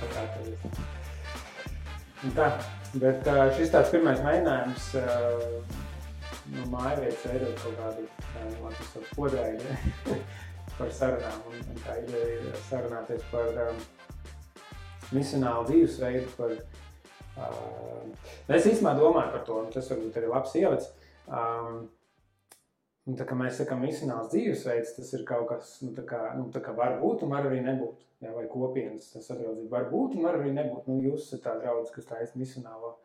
Pakārtoties. Un tā, bet ā, šis tāds pirmais mēģinājums ā, nu, mājvietas veidot kaut kādu, labi, tas tāds podraidi par sarunām. Un, un tā ideja ir sarunāties par um, misionālu dzīvesveidu, par uh, Es īstenībā domāju par to, un tas varbūt arī labs ievads. Um, un tā kā mēs sakām, misionāls dzīvesveids, tas ir kaut kas, nu, tā kā, nu, tā kā var būt un var arī nebūt. Jā, vai kopienas sadraudzība var būt un var arī nebūt. Nu, jūs esat tā draudz, kas taisa misionālo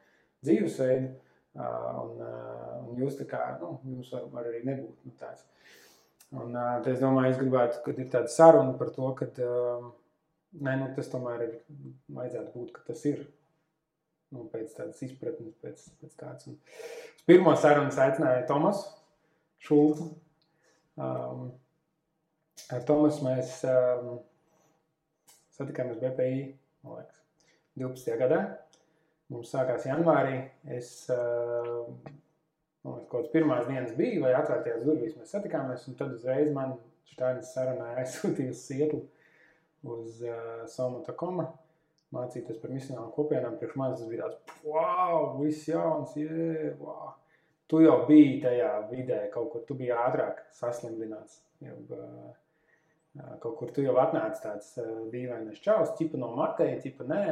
dzīvesveidu, un, un jūs tā kā, nu, jūs var, var arī nebūt nu, tāds. Un tad es domāju, es gribētu, kad ir tāda saruna par to, ka, nē, nu, tas tomēr ir, vajadzētu būt, ka tas ir nu, pēc tādas izpratnes, pēc, pēc tādas. Un uz pirmo sarunu aicināja Tomas Šulcu. Um, ar Tomasu mēs um, satikāmies BPI, man liekas, 12. gadā. Mums sākās janvārī. Es, uh, man liekas, kaut kāds pirmās dienas bija, vai atvērtajās durvīs mēs satikāmies, un tad uzreiz man Štānis sarunāja aizsūtīja uz Sietlu uz uh, Somata Koma mācīties par misionālām kopienām, priekš manis tas bija tāds, wow, viss jauns, jē, wow. Tu jau biji tajā vidē, kaut kur tu biji ātrāk saslimdināts. Jau, kaut kur tu jau atnāci tāds dīvainais čaus, ķipa no Mateja, ķipa nē,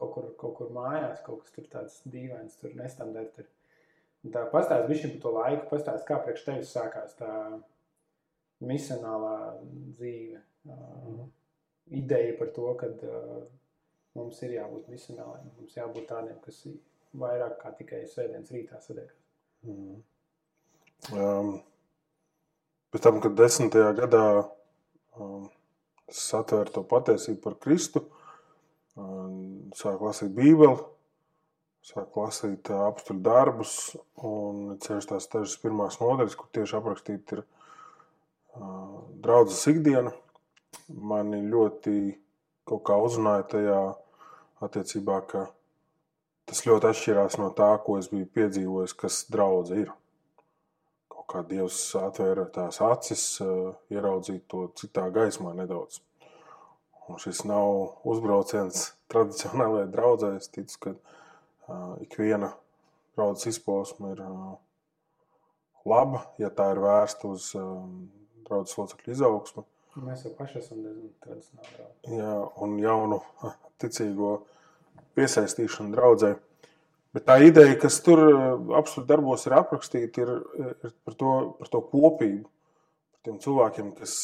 kaut kur, kaut kur mājās, kaut kas tur tāds dīvains, tur. Un tā pastāst bišķi par to laiku, pastāst, kā priekš tevis sākās tā misionālā dzīve. Uh, ideja par to, kad uh, mums ir jābūt misionāliem. Mums jābūt tādiem, kas vairāk kā tikai svētdienas rītā sadiekās. Mm. Um, pēc tam, kad desmitajā gadā um, es atvēru to patiesību par Kristu, um, sāku lasīt Bībeli, sāku lasīt uh, apstuļu darbus, un ceļš tās dažas pirmās nodaļas, kur tieši aprakstīt ir uh, draudzes ikdiena. Mani ļoti kaut kā uzrunāja tajā attiecībā, ka tas ļoti atšķirās no tā, ko es biju piedzīvojis, kas draudze ir. Kaut kā Dievs atvēra tās acis, ieraudzīt to citā gaismā nedaudz. Un šis nav uzbrauciens tradicionālajai draudzē. Es ticu, ka uh, ikviena draudzes izpausme ir uh, laba, ja tā ir vērsta uz um, draudzes locekļu izaugsmu. Mēs jau paši esam diezgan tradicionāli. Jā, un jaunu ticīgo piesaistīšanu draudzē. Bet tā ideja, kas tur absolūti darbos ir aprakstīta, ir, ir par, to, par to kopību. Par tiem cilvēkiem, kas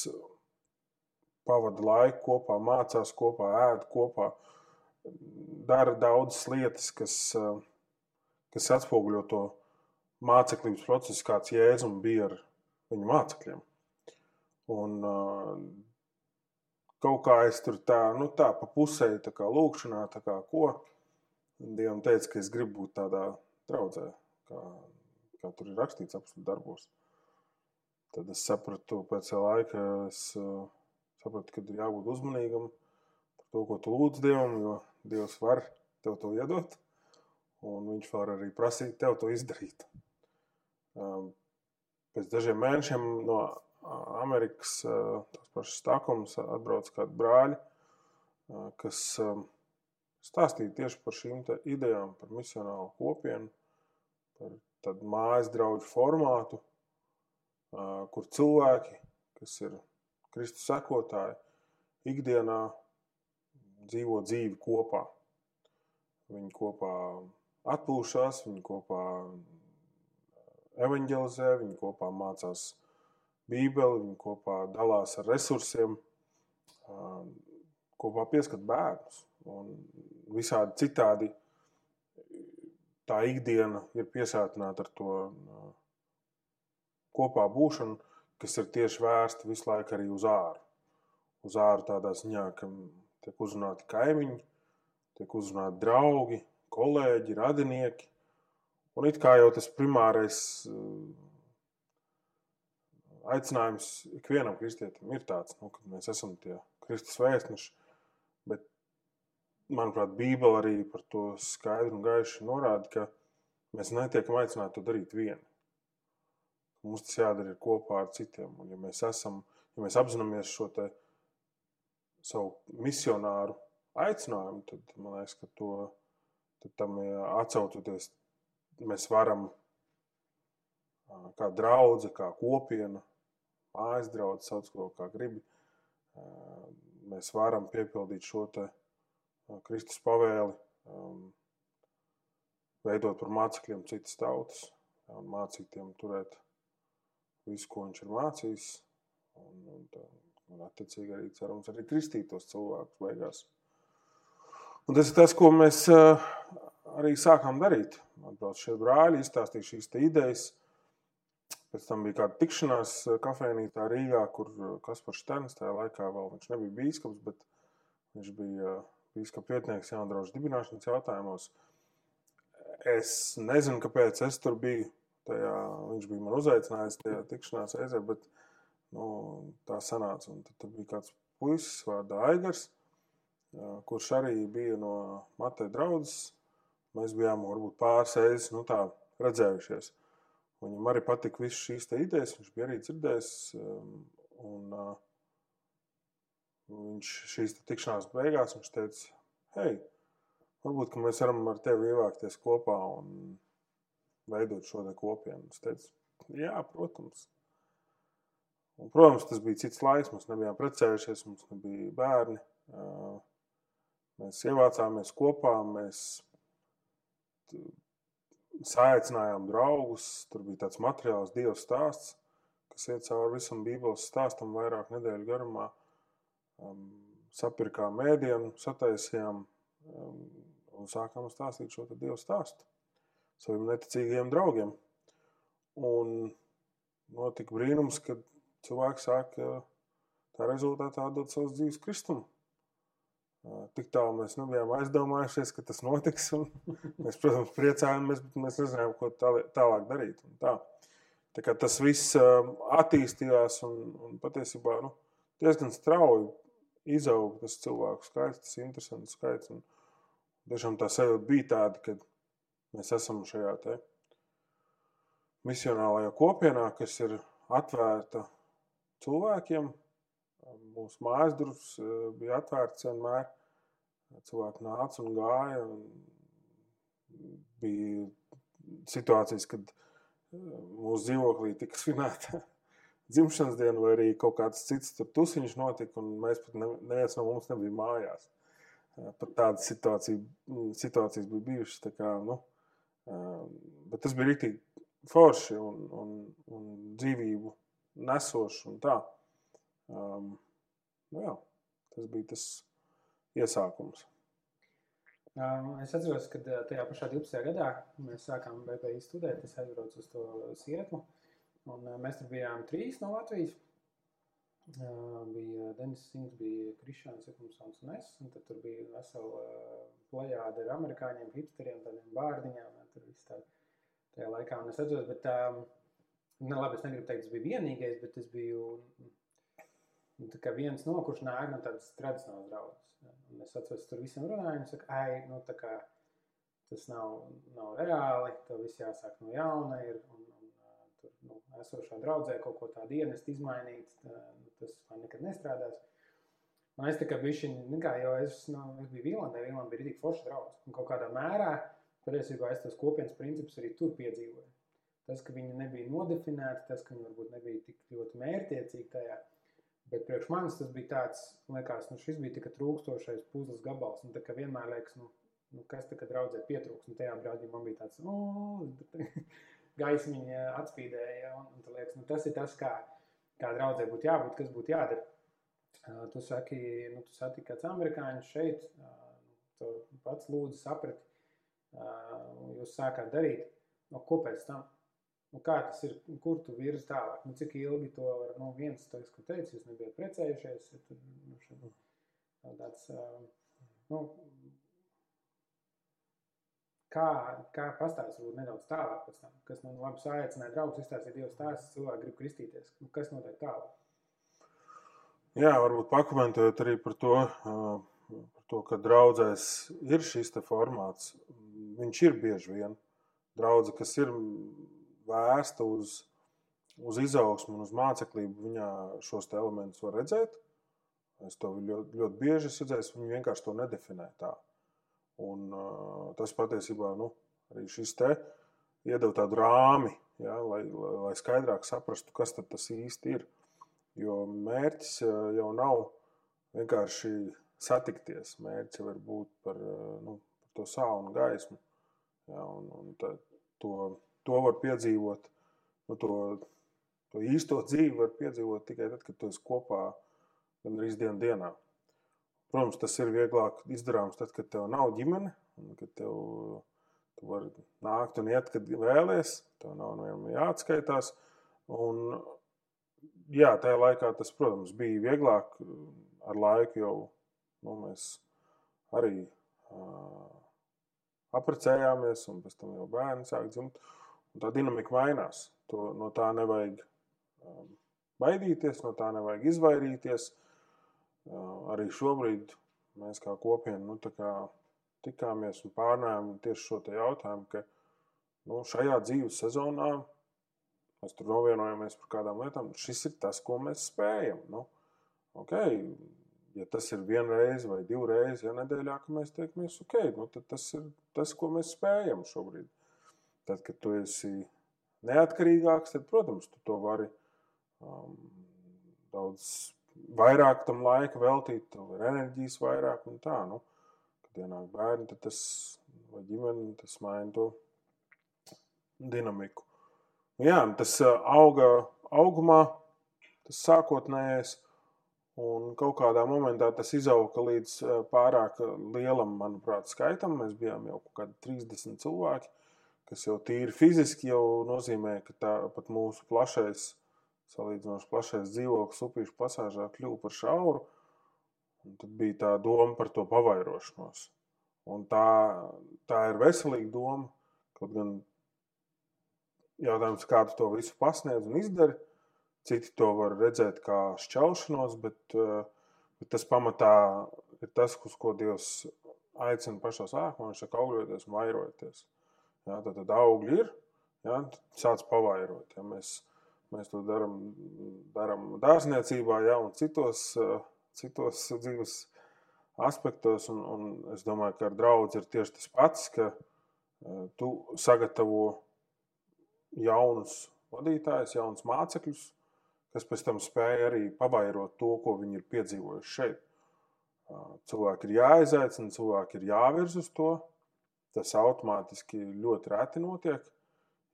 pavada laiku kopā, mācās kopā, ēd kopā, dara daudzas lietas, kas, kas atspoguļo to māceklības procesu, kāds Jēzus bija ar viņu mācekļiem. Un kaut kā es tur tā, nu tā pa pusē, tā kā lūkšanā, tā kā ko. Dievam teica, ka es gribu būt tādā draudzē, kā, kā tur ir rakstīts apstākļu darbos. Tad es sapratu, pēc laika es uh, sapratu, ka ir jābūt uzmanīgam par to, ko tu lūdz Dievam, jo Dievs var tev to iedot, un viņš var arī prasīt tev to izdarīt. Um, pēc dažiem mēnešiem no Amerikas tās pašas stākums atbrauc kādi brāļi, kas stāstīja tieši par šīm idejām, par misionālu kopienu, par tādu mājas draugu formātu, kur cilvēki, kas ir Kristus sekotāji, ikdienā dzīvo dzīvi kopā. Viņi kopā atpūšas, viņi kopā evanģelizē, viņi kopā mācās Bībeli, viņi kopā dalās ar resursiem, kopā pieskat bērnus. Un visādi citādi tā ikdiena ir piesātināta ar to kopā būšanu, kas ir tieši vērsta visu laiku arī uz āru. Uz āru tādā ziņā, ka tiek uzrunāti kaimiņi, tiek uzrunāti draugi, kolēģi, radinieki. Un it kā jau tas primārais aicinājums ikvienam kristietim ir tāds, nu, ka mēs esam tie Kristus vēstneši. Bet, manuprāt, Bībele arī par to skaidri un gaiši norāda, ka mēs netiekam aicināti to darīt vieni. Mums tas jādara kopā ar citiem. Un, ja mēs esam, ja mēs apzināmies šo savu misionāru aicinājumu, tad man liekas, ka to tam atcaucoties, mēs varam kā draudzene, kā kopiena, draugs, sauc to kā gribi. Mēs varam piepildīt šo Kristus pavēli, veidot par mācekļiem citas tautas un mācīt tiem turēt visu, ko viņš ir mācījis. Un, un, un attiecīgi arī cerams, arī kristītos cilvēkus beigās. Un tas ir tas, ko mēs arī sākām darīt. Atbrauc šie brāļi, izstāstīja šīs idejas. Pēc tam bija kāda tikšanās kafejnīcā Rīgā, kur Kaspars Sterns tajā laikā vēl viņš nebija bīskaps, bet viņš bija bīskapa vietnieks Jāndrauža dibināšanas jautājumos. Es nezinu, kāpēc es tur biju. Tajā, viņš bija man uzaicinājis tajā tikšanās reizē, bet nu, tā sanāca. Un tad, bija kāds puisis vārdā Aigars, kurš arī bija no Mateja draudzes. Mēs bijām varbūt pāris reizes nu, redzējušies. Viņam arī patika visas šīs idejas, viņš bija arī dzirdējis. Un, viņš šīs tikšanās beigās teica, hei, varbūt mēs varam ar tevi ievākties kopā un veidot šo kopienu. Es teicu, jā, protams. Un, protams, tas bija cits laiks, mēs nebijām precējušies, mums nebija bērni. Mēs ievācāmies kopā, mēs saicinājām draugus. Tur bija tāds materiāls, Dieva stāsts, kas iet cauri visam Bībeles stāstam vairāk nedēļu garumā. Sapirkām mēdienu, sataisījām un sākām stāstīt šo Dieva stāstu saviem neticīgiem draugiem. Un notika brīnums, kad cilvēki sāka tā rezultātā dot savus dzīves kristumu. Tik tālu mēs nebijām aizdomājušies, ka tas notiks. Mēs, protams, priecājāmies, bet mēs nezinājām, ko tālāk darīt. Tā. Tā kā tas viss attīstījās un, un patiesībā nu, diezgan strauji izauga tas cilvēku skaits, tas interesants skaits. Un, tiešām tā sajūta bija tāda, ka Mēs esam šajā misionālajā kopienā, kas ir atvērta cilvēkiem. Mūsu mājas durvis eh, bija atvērtas vienmēr. Cilvēki nāca un gāja. Un bija situācijas, kad eh, mūsu dzīvoklī tika svinēta dzimšanas diena, vai arī kaut kāds cits tusiņš notika, un mēs pat neviens no mums nebija mājās. Pat tādas situācijas, situācijas bija bijušas. Kā, nu, bet tas bija rīktīgi forši un, un, un dzīvību nesoši un tā. Um, nu jā, tas bija tas iesākums. Um, es atceros, ka tajā pašā 12. gadā mēs sākām BPI studēt. Es aizbraucu uz to Sietlu. Un, uh, mēs tur bijām trīs no Latvijas. Uh, bija Denis Sings, bija Krišāns, Ekumsons un es. Un tad tur bija vesela uh, plejāde ar amerikāņiem, hipsteriem, tādiem bārdiņām tur viss tā, tajā laikā. Un es atceros, bet tā, ne, labi, es negribu teikt, tas bija vienīgais, bet es biju nu, viens no, kurš nāk no tādas tradicionālas draudzes. Un es atceros, tur visiem runāju, un saka, ai, nu tā kā tas nav, nav reāli, tev viss jāsāk no jauna ir, un, un tur, nu, esošā draudzē kaut ko tādu ienest, izmainīt, tā, nu, tas man nekad nestrādās. Un es tā kā bišķiņ, nu kā, jo es, nu, es biju Vīlandē, Vīlandē bija rītīgi forša draudz. Un kaut kādā mērā, patiesībā es tos kopienas principus arī tur piedzīvoju. Tas, ka viņi nebija nodefinēti, tas, ka viņi varbūt nebija tik ļoti mērķiecīgi tajā, bet priekš manis tas bija tāds, liekas, nu šis bija tikai trūkstošais puzles gabals, un tā kā vienmēr liekas, nu, nu kas tā kā draudzē pietrūks, un tajā brādī man bija tāds, oh, gaismiņa atspīdēja, un, un tā liekas, nu tas ir tas, kā, kā draudzē būtu jābūt, kas būtu jādara. Uh, tu saki, nu tu satiki kāds amerikāņš šeit, uh, tu pats lūdzu saprati, jūs sākāt darīt, no ko pēc tam? Nu, kā tas ir, kur tu virzi tālāk? Nu, cik ilgi to var, nu, viens, tas, ko teici, jūs nebijat precējušies, ja tur, nu, šeit, tāds, nu, kā, kā pastāst varbūt nedaudz tālāk pēc tam, kas, nu, labi, sāiecināja draugus, izstāstīja Dievs stāstus, cilvēki grib kristīties, nu, kas notiek tālāk? Jā, varbūt pakomentējot arī par to, par to, ka draudzēs ir šis te formāts, viņš ir bieži vien. Draudze, kas ir vērsta uz uz izaugsmu un uz māceklību viņā šos elementus var redzēt. Es to ļoti, ļoti bieži redzēju, viņi vienkārši to nedefinē tā. Un, uh, tas patiesībā nu, arī šis te iedod tādu rāmi, ja, lai, lai, skaidrāk saprastu, kas tas īsti ir. Jo mērķis jau nav vienkārši satikties. Mērķis var būt par, nu, par to sāli un gaismu. Ja, un, un tā, to, to var piedzīvot, nu, to, to īsto dzīvi var piedzīvot tikai tad, kad tu esi kopā gan arī dienas dienā. Protams, tas ir vieglāk izdarāms tad, kad tev nav ģimene, un kad tev, tu vari nākt un iet, kad vēlies, tev nav nevienam jāatskaitās. Un, jā, tajā laikā tas, protams, bija vieglāk. Ar laiku jau nu, mēs arī uh, apprecējāmies, un pēc tam jau bērni sāk dzimt. Un tā dinamika mainās. To, no tā nevajag um, baidīties, no tā nevajag izvairīties. Uh, arī šobrīd mēs kā kopiena nu, kā tikāmies un pārnājām tieši šo jautājumu, ka nu, šajā dzīves sezonā mēs tur novienojamies par kādām lietām. Šis ir tas, ko mēs spējam. Nu, okay, ja tas ir vienreiz vai divreiz ja nedēļā, ka mēs tiekamies, ok, nu, tad tas ir tas, ko mēs spējam šobrīd. Tad, kad tu esi neatkarīgāks, tad, protams, tu to vari um, daudz vairāk tam laika veltīt, tev ir enerģijas vairāk un tā. Nu, kad ienāk bērni, tad tas vai ģimene, tas maina to dinamiku. Nu, jā, tas auga augumā, tas sākotnējais, un kaut kādā momentā tas izauga līdz pārāk lielam, manuprāt, skaitam. Mēs bijām jau kaut kādi 30 cilvēki, kas jau tīri fiziski jau nozīmē, ka tā pat mūsu plašais salīdzinoši plašais dzīvoklis upīšu pasāžā kļuva par šauru. Tad bija tā doma par to pavairošanos. Un tā, tā ir veselīga doma. Kaut gan jautājums, kā tu to visu pasniedz un izdari, citi to var redzēt kā šķelšanos, bet, eh, bet tas pamatā ir tas, uz ko Dievs aicina pašā sākumā. Viņš saka, augļoties un vairojieties. Ja, tad, tad augļi ir, ja, sāc pavairot. Ja, mēs, Mēs to darām, darām dārzniecībā, ja, un citos, citos dzīves aspektos. Un, un es domāju, ka ar draugu ir tieši tas pats, ka tu sagatavo jaunus vadītājus, jaunus mācekļus, kas pēc tam spēj arī pavairot to, ko viņi ir piedzīvojuši šeit. Cilvēki ir jāizaicina, cilvēki ir jāvirz uz to. Tas automātiski ļoti reti notiek,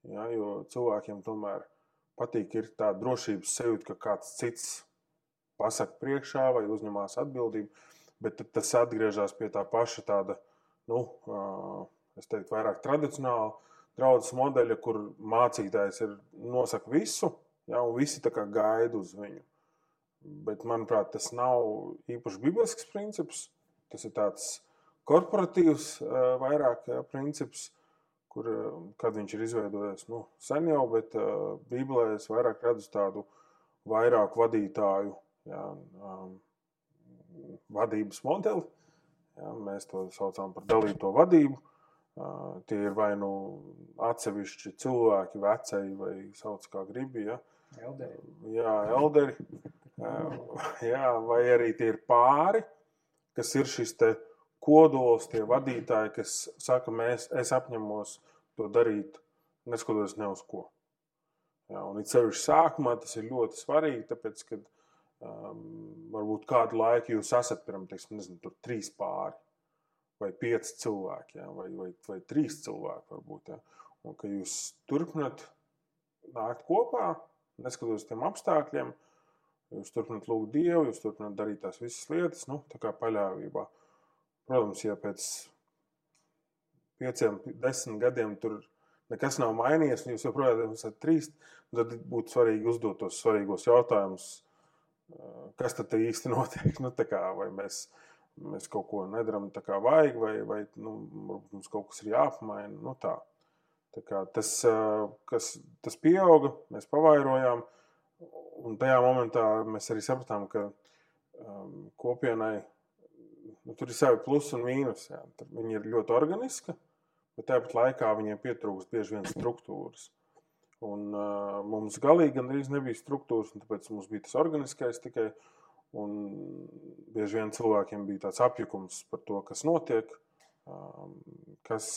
ja, jo cilvēkiem tomēr patīk, tā drošības sajūta, ka kāds cits pasakā priekšā vai uzņemās atbildību, bet tas atgriežas pie tā paša tāda, nu, es teiktu, vairāk tradicionāla draudzes modeļa, kur mācītājs ir nosaka visu, ja, un visi gaida uz viņu. Bet, manuprāt, tas nav īpaši biblisks princips. Tas ir tāds korporatīvs vairāk princips kur, kad viņš ir izveidojies nu, sen jau, bet Bībelē es vairāk redzu tādu vairāk vadītāju jā, um, vadības modeli. Jā, mēs to saucam par dalīto vadību. Uh, tie ir vai nu atsevišķi cilvēki, vecēji, vai sauc kā gribi. Ja. Elderi. Jā, elderi. Uh, jā, vai arī tie ir pāri, kas ir šis te, uh, kodols, tie vadītāji, kas saka, mēs, es apņemos to darīt, neskatoties ne uz ko. Jā, un it sevišķi sākumā tas ir ļoti svarīgi, tāpēc, ka um, varbūt kādu laiku jūs esat, piemēram, teiksim, nezinu, tur trīs pāri vai pieci cilvēki, jā, vai, vai, vai trīs cilvēki varbūt, jā. un ka jūs turpināt nākt kopā, neskatoties tiem apstākļiem, jūs turpināt lūgt Dievu, jūs turpināt darīt tās visas lietas, nu, tā kā paļāvībā. Protams, ja pēc pieciem, desmit gadiem tur nekas nav mainījies, un jūs joprojām esat trīs, tad būtu svarīgi uzdot tos svarīgos jautājumus, kas tad īsti notiek. Nu, kā, vai mēs, mēs kaut ko nedaram tā kā vajag, vai, vai nu, mums kaut kas ir jāpamaina. Nu, tā. Tā kā tas, kas, tas pieauga, mēs pavairojām, un tajā momentā mēs arī sapratām, ka um, kopienai nu, tur ir savi plusi un mīnus. Jā. Tur viņi ir ļoti organiski, bet tāpat laikā viņiem pietrūkst bieži vien struktūras. Un, uh, mums galīgi gandrīz nebija struktūras, tāpēc mums bija tas organiskais tikai. Un bieži vien cilvēkiem bija tāds apjukums par to, kas notiek, um, kas,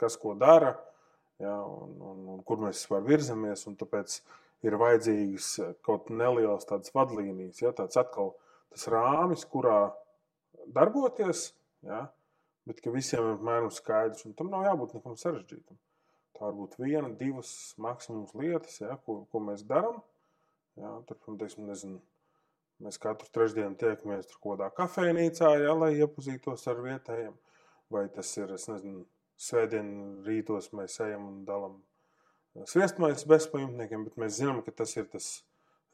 kas ko dara, ja, un, un, un kur mēs vispār virzamies. Tāpēc ir vajadzīgas kaut nelielas tādas vadlīnijas, ja, tāds atkal tas rāmis, kurā darboties, ja, bet ka visiem ir apmēram skaidrs, un tam nav jābūt nekam sarežģītam. Tā var būt viena, divas maksimums lietas, ja, ko, ko mēs darām. Ja, tur, teiksim, nezinu, mēs katru trešdienu tiekamies kaut kādā kafejnīcā, ja, lai iepazītos ar vietējiem. Vai tas ir, es nezinu, svētdien rītos mēs ejam un dalām sviestmaiņas bezpajumtniekiem, bet mēs zinām, ka tas ir tas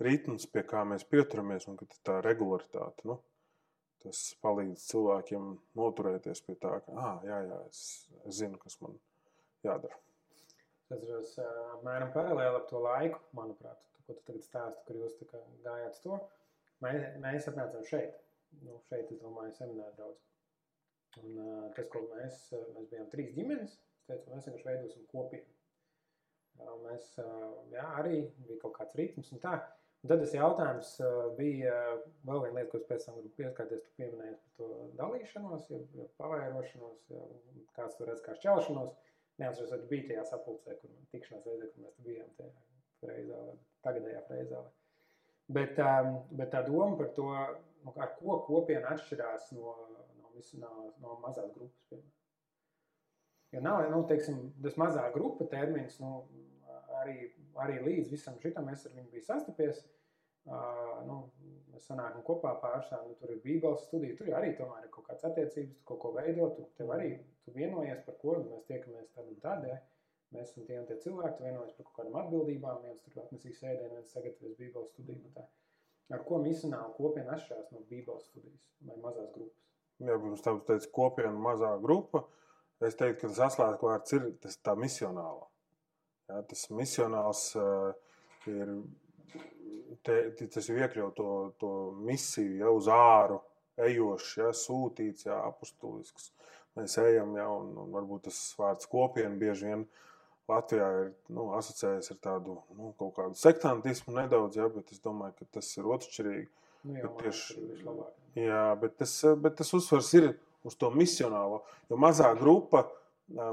ritms, pie kā mēs pieturamies un ka tā regularitāte. Nu, tas palīdz cilvēkiem noturēties pie tā, ka, ah, jā, jā, es, es zinu, kas man jādara. Tas ir apmēram paralēli ar to laiku, manuprāt, to, ko tu tagad stāsti, kur jūs gājāt to. Mēs, mēs atnācām šeit. Nu, šeit, es domāju, semināru daudz. Un, uh, tas, ko mēs, mēs bijām trīs ģimenes, es teicu, mēs vienkārši veidosim kopienu. Uh, mēs, uh, jā, arī bija kaut kāds ritms un tā. Un tad tas jautājums uh, bija vēl viena lieta, ko es pēc tam gribu pieskarties, tu pieminēji par to dalīšanos, ja, ja pavairošanos, ja, kāds tur redz kā šķelšanos. Neatceros, vai tu biji tajā sapulcē, kur tikšanās reizē, kur mēs bijām tajā freizā, vai tagadējā freizā. Bet, um, bet tā doma par to, nu, ar ko kopiena atšķirās no, no, no, no mazās grupas, piemēram. Jo nav, nu, teiksim, tas mazā grupa termins, nu, arī, arī līdz visam šitam es ar viņu biju sastapies. Uh, nu, mēs sanākam kopā pārstāv, nu, tur ir bībeles studija, tur arī tomēr ir kaut kāds attiecības, tu kaut ko veido, tu tev arī tu vienojies par ko, mēs tiekamies tad un ja? mēs esam tie un tie cilvēki, tu vienojies par kaut kādām atbildībām, viens tur atnesīs ēdienu, viens sagatavos bībeles studiju, nu tā. Ar ko misionāla kopiena atšķirās no bībeles studijas vai mazās grupas? Jā, pirms tam teica kopiena mazā grupa, es teiktu, ka tas atslēgas vārds ir tas tā misionāla. Jā, tas misionāls uh, ir te, tas jau iekļaut to, to misiju, ja uz āru ejošs, ja, sūtīts, ja, apustulisks. Mēs ejam, ja, un, un varbūt tas vārds kopiena bieži vien Latvijā ir nu, asociējies ar tādu nu, kaut kādu sektantismu nedaudz, ja, bet es domāju, ka tas ir otršķirīgi. Nu, jā, bet tieši, jā, bet tas, bet tas uzsvars ir uz to misionālo, jo mazā grupa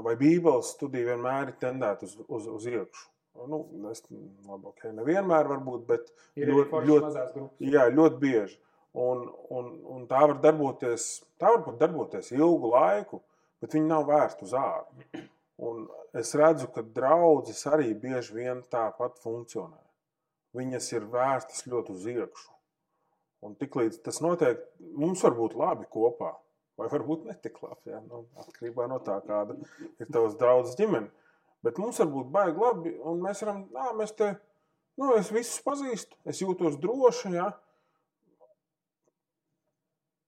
vai bībeles studija vienmēr ir tendēta uz, uz, uz iekšu. Nu, es, labi, okay, nevienmēr, varbūt, bet ir ļoti, ļoti, jā, ļoti bieži. Un, un, un tā var darboties, tā var darboties ilgu laiku, bet viņi nav vērsti uz ārā. Un es redzu, ka draudzes arī bieži vien tāpat funkcionē. Viņas ir vērstas ļoti uz iekšu. Un tiklīdz tas notiek, mums var būt labi kopā, vai varbūt netik labi. Ja? Nu, atkarībā no tā, kāda ir tavs draudzes ģimene. Bet mums var būt baigi labi, un mēs varam, nā, mēs te, nu, es visus pazīstu, es jūtos droši, ja.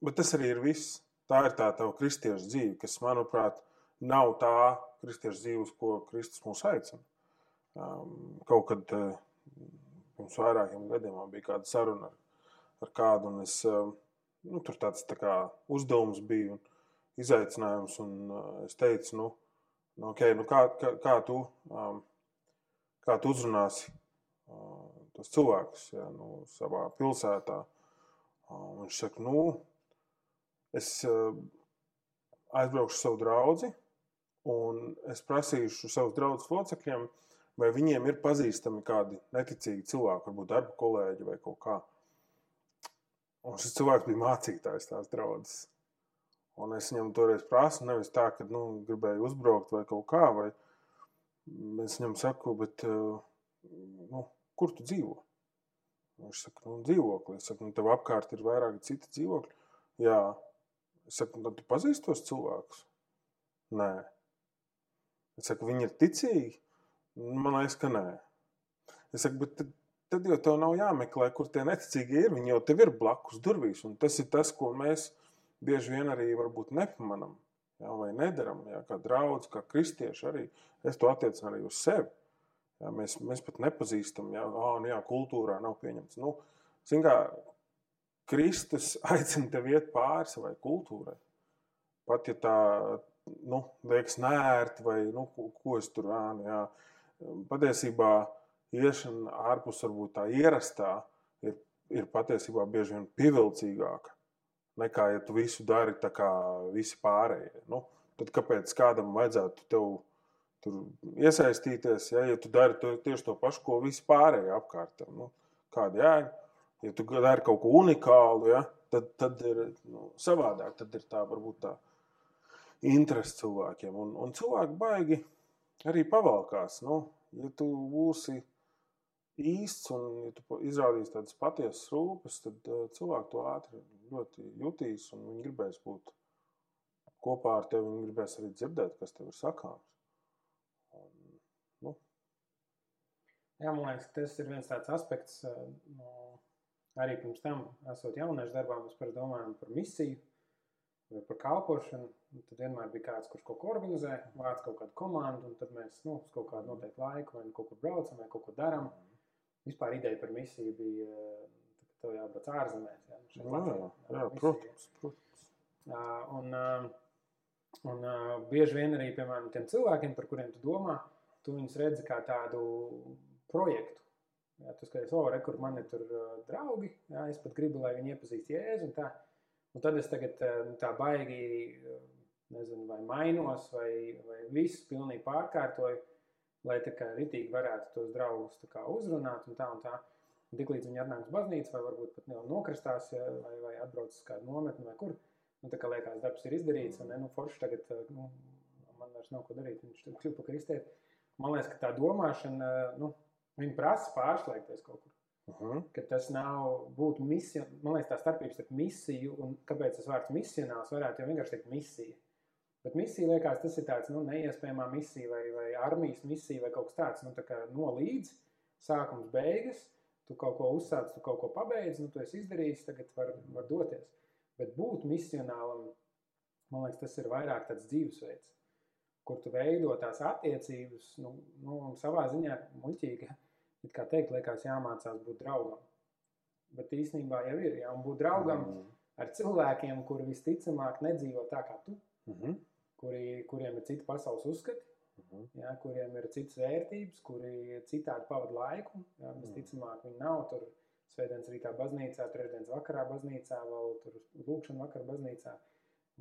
Bet tas arī ir viss. Tā ir tā tava kristiešu dzīve, kas, manuprāt, nav tā kristiešu dzīve, uz ko Kristus mūs aicina. Um, kaut kad uh, pirms vairākiem gadiem man bija kāda saruna ar, ar kādu, un es, uh, nu, tur tāds tā kā uzdevums bija un izaicinājums, un uh, es teicu, nu, Nu, okay, nu kā, kā, kā, tu, um, kā tu uzrunāsi uh, tos cilvēkus ja, nu, savā pilsētā? Uh, viņš saka, nu, es uh, aizbraukšu savu draugu, un es prasīšu savus draugus locekļiem, vai viņiem ir pazīstami kādi neticīgi cilvēki, varbūt darba kolēģi vai kaut kā. Un šis cilvēks bija mācītājs tās draudzes. Un es viņam toreiz prasu, nevis tā, ka nu, gribēju uzbraukt vai kaut kā, vai es viņam saku, bet nu, kur tu dzīvo? Viņš saka, nu, dzīvokli. Es saku, nu, tev apkārt ir vairāki citi dzīvokļi. Jā. Es saku, nu, tu pazīsti tos cilvēkus? Nē. Es saku, viņi ir ticīgi? Man liekas, ka nē. Es saku, bet tad, jau tev nav jāmeklē, kur tie neticīgie ir. Viņi jau tev ir blakus durvīs. Tas ir tas, ko mēs bieži vien arī nepamanām ja, vai nedaram. Ja, kā draugs, kā kristieši arī. Es to attiecinu arī uz sevi. Ja, mēs, mēs pat nepazīstam, ja oh, nu, jā, kultūrā nav pieņemts. Nu, kā, Kristus aicina tevi iet pāri savai kultūrai. Pat ja tā nu, liekas nērti, vai nu, ko, ko es tur ānu. Patiesībā iešana ārpus varbūt tā ierastā ir, ir patiesībā bieži vien pievilcīgāka nekā, ja tu visu dari tā kā visi pārējie. Nu, tad kāpēc kādam vajadzētu tev tur iesaistīties, ja, ja tu dari to, tieši to pašu, ko visi pārējie apkārt? Nu, kāda jēga? Ja tu dari kaut ko unikālu, ja, tad, tad ir nu, savādāk. Tad ir tā varbūt tā interese cilvēkiem. Un, un cilvēki baigi arī pavalkās. Nu, ja tu būsi īsts un ja tu izrādīsi tādas patiesas rūpes, tad uh, cilvēki to ātri ļoti jutīs un viņi gribēs būt kopā ar tevi. Viņi gribēs arī dzirdēt, kas tev ir sakāms. Un, nu. Jā, man liekas, tas ir viens tāds aspekts, no, arī pirms tam, esot jauniešu darbā, mēs par domājam par misiju vai par kalpošanu. Tad vienmēr bija kāds, kurš kaut ko organizē, vāc kaut kādu komandu, un tad mēs nu, uz kaut kādu noteiktu laiku vai nu kaut kur braucam vai kaut ko darām. Vispār ideja par misiju bija, ka tev jābrauc ārzemēs. Jā, jā, jā, jā protams. protams. Un, un bieži vien arī, piemēram, tiem cilvēkiem, par kuriem tu domā, tu viņus redzi kā tādu projektu. Jā, tu skaties, o, re, kur man ir tur draugi, jā, es pat gribu, lai viņi iepazīst Jēzu un tā. Un tad es tagad nu, tā baigi, nezinu, vai mainos, vai, vai visu pilnīgi pārkārtoju, lai tā kā ritīgi varētu tos draugus kā uzrunāt un tā un tā. Un tiklīdz viņi atnāk uz baznīcu, vai varbūt pat nokristās, ja, vai, vai atbrauc uz kādu nometni vai kur, nu tā kā liekas, darbs ir izdarīts, un ne, nu forši tagad, nu, man vairs nav ko darīt, viņš tur kļuva kristēt. Man liekas, ka tā domāšana, nu, viņa prasa pārslēgties kaut kur. Uh mhm. -huh. Ka tas nav būt misija. Man liekas, tā starpība starp misiju un kāpēc tas vārds misionāls varētu jau vienkārši teikt misija. Bet misija liekas, tas ir tāds nu, neiespējamā misija vai, vai armijas misija vai kaut kas tāds. Nu, tā kā no līdz sākums beigas, tu kaut ko uzsāc, tu kaut ko pabeidz, nu, tu esi izdarījis, tagad var, var doties. Bet būt misionālam, man liekas, tas ir vairāk tāds dzīvesveids, kur tu veido tās attiecības, nu, nu savā ziņā muļķīgi it kā teikt, liekas, jāmācās būt draugam. Bet īstenībā jau ir, jā, un būt draugam mm. ar cilvēkiem, kuri visticamāk nedzīvo tā kā tu, mm -hmm. Kuri, kuriem ir citi pasaules uzskati, mm -hmm. jā, kuriem ir citas vērtības, kuri citādi pavada laiku. Jā, mhm. visticamāk, viņi nav tur svētdienas rītā baznīcā, trešdienas vakarā baznīcā, vēl tur lūkšana vakarā baznīcā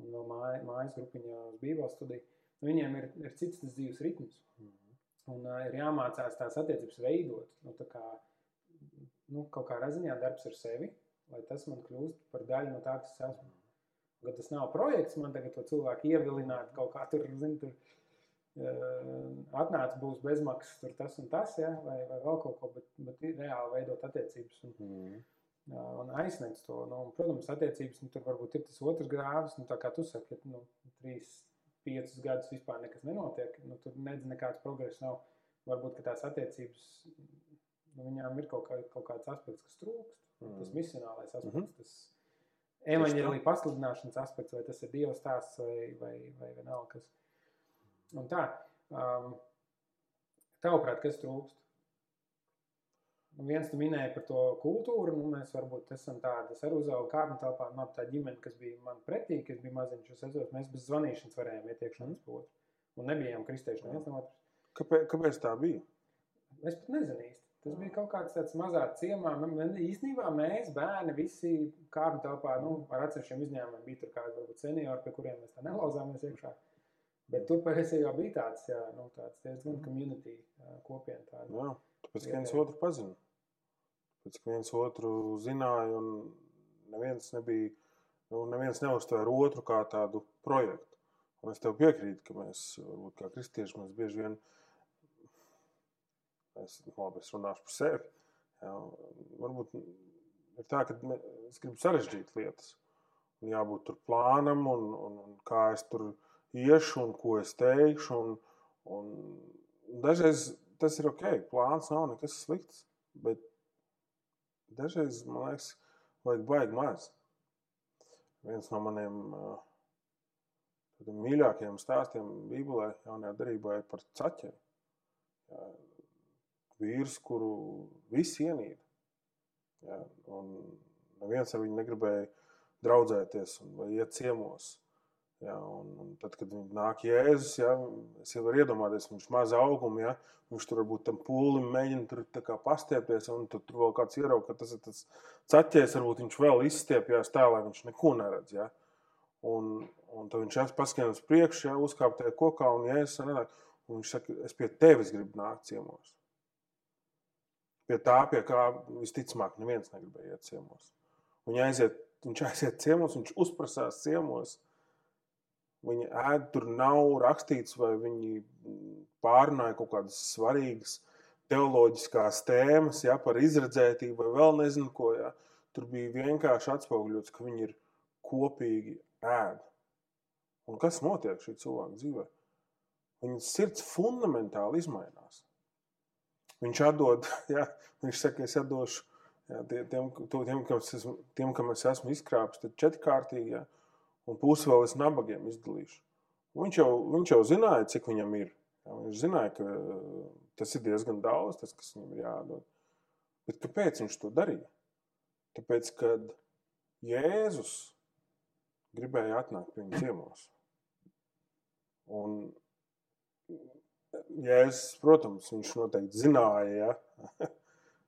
un vēl māj, mājas grupiņā uz bībeles studiju. Viņiem ir, ir cits tas dzīves ritms. Mm. Un uh, ir jāmācās tās attiecības veidot. Nu, kā, nu, kaut kā ziņā darbs ar sevi, lai tas man kļūst par daļu no tā, kas es esmu. Kad tas nav projekts, man tagad to cilvēku ievilināt kaut kā tur, zin, tur uh, atnāca būs bezmaksas tur tas un tas, ja, vai, vai vēl kaut ko, bet, bet reāli veidot attiecības un, mm. uh, un aizsniegt to. Nu, un, protams, attiecības, nu, tur varbūt ir tas otrs grāvis, nu, tā kā tu saki, nu, trīs, piecus gadus vispār nekas nenotiek, nu, tur nedz nekāds progress nav. Varbūt tās attiecības, nu, viņām ir kaut, kā, kaut kāds aspekts, kas trūkst. Mm. Tas misionālais aspekts, mm -hmm. tas evaņģēlīja pasludināšanas aspekts, vai tas ir Dieva stāsts vai, vai, vai vienalga kas. Un tā, um, tavuprāt, kas trūkst? Un viens tu minēja par to kultūru, nu, mēs varbūt esam tādi, es arī uzaugu kāpņu telpā, man tā ģimene, kas bija man pretī, kas bija maziņš, es atzos, mēs bez zvanīšanas varējām iet iekšā viens otru. Un nebijām kristieši neviens no otras. Kāpēc, kāpēc tā bija? Es pat nezinu īsti. Tas bija kaut kāds tāds mazā ciemā. Man, īstenībā mēs, bērni, visi kāpņu telpā, nu, ar atsevišķiem izņēmumiem bija tur kādi varbūt seniori, pie kuriem mēs tā nelauzāmies iekšā. Bet tur patiesībā bija tāds, jā, nu, tāds diezgan community kopiena. Tāda. Jā. Tāpēc, ka viens otru pazina. Tāpēc, ka viens otru zināja, un neviens nebija, nu, neviens neuztvēra otru kā tādu projektu. Un es tev piekrītu, ka mēs, varbūt kā kristieši, mēs bieži vien, es, labi, es runāšu par sevi, jā, varbūt ir tā, ka es gribu sarežģīt lietas. Un jābūt tur plānam, un, un, un kā es tur iešu, un ko es teikšu. Un, un dažreiz tas ir ok, plāns nav nekas slikts. Bet dažreiz man liekas, vajag baigi maz. Viens no maniem uh, mīļākajiem stāstiem Bībelē, jaunajā darbā, ir par caķiem. Vīrs, kuru visi ienīda. Jā, un neviens ar viņu negribēja draudzēties vai iet ciemos. Ja, un, un tad, kad nāk Jēzus, ja, es jau varu iedomāties, viņš ir maza auguma, ja, viņš tur varbūt tam pūlim mēģina tur pastiepties, un tur, tur vēl kāds ierauga, ka tas ir tas caķēs, varbūt viņš vēl izstiepjas tā, lai viņš neko neredz. Ja. Un, un tad viņš paskrien uz priekšu, ja, uzkāp tajā kokā, un Jēzus nenāk, un viņš saka, es pie tevis gribu nākt ciemos. Pie tā, pie kā visticamāk neviens negribēja iet ciemos. Viņa aiziet, viņš aiziet ciemos, viņš uzprasās ciemos, Viņi ēd, tur nav rakstīts, vai viņi pārunāja kaut kādas svarīgas teoloģiskās tēmas, ja, par izredzētību, vai vēl nezinu ko. Ja. Tur bija vienkārši atspoguļots, ka viņi ir kopīgi ēd. Un kas notiek šī cilvēka dzīvē? Viņas sirds fundamentāli izmainās. Viņš atdod, ja, viņš saka, es atdošu ja, tiem, tiem, kam es esmu, tiem, kam es esmu izkrāpis, tad četrkārtīgi. Ja, un pusi vēl es nabagiem izdalīšu. Viņš jau, viņš jau zināja, cik viņam ir. Jā, viņš zināja, ka tas ir diezgan daudz, tas, kas viņam ir jādod. Bet kāpēc viņš to darīja? Tāpēc, kad Jēzus gribēja atnākt pie viņa ciemos. Un Jēzus, protams, viņš noteikti zināja, ja?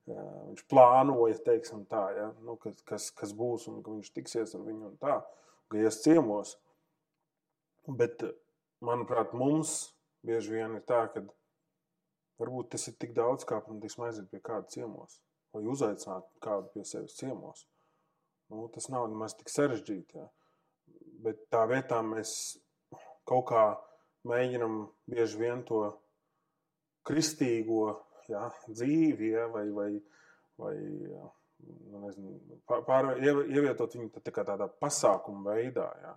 viņš plānoja, teiksim tā, ja? nu, kas, kas, būs un ka viņš tiksies ar viņu un tā ka ies ciemos. Bet, manuprāt, mums bieži vien ir tā, ka varbūt tas ir tik daudz, kā tiksim, aiziet pie kāda ciemos vai uzaicināt kādu pie sevis ciemos. Nu, tas nav nemaz tik sarežģīti. Ja. Bet tā vietā mēs kaut kā mēģinam bieži vien to kristīgo ja, dzīvi ja, vai, vai, vai ja, nu, nezinu, pār, ievietot viņu tā tādā pasākuma veidā. Jā.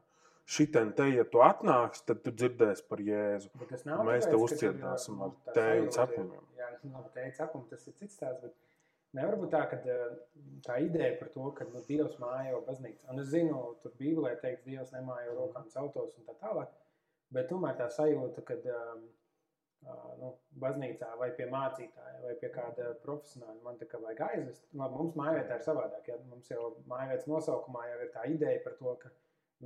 Šitien te, ja tu atnāksi, tad tu dzirdēsi par Jēzu. Mēs te uzcietināsim ar tēju cepumiem. Jā, labi, tēju cepumu, tas ir cits stāsts, bet nevar būt tā, ka tā ideja par to, ka nu, Dievs mājo baznīcā. Un es zinu, tur Bībelē teikts, Dievs nemājo rokām celtos un tā tālāk, bet tomēr tā sajūta, ka um, nu, baznīcā vai pie mācītāja vai pie kāda profesionāla. Man tā kā vajag aizvest. Labi, mums mājvietā ir savādāk. Ja? Mums jau mājvietas nosaukumā jau ir tā ideja par to, ka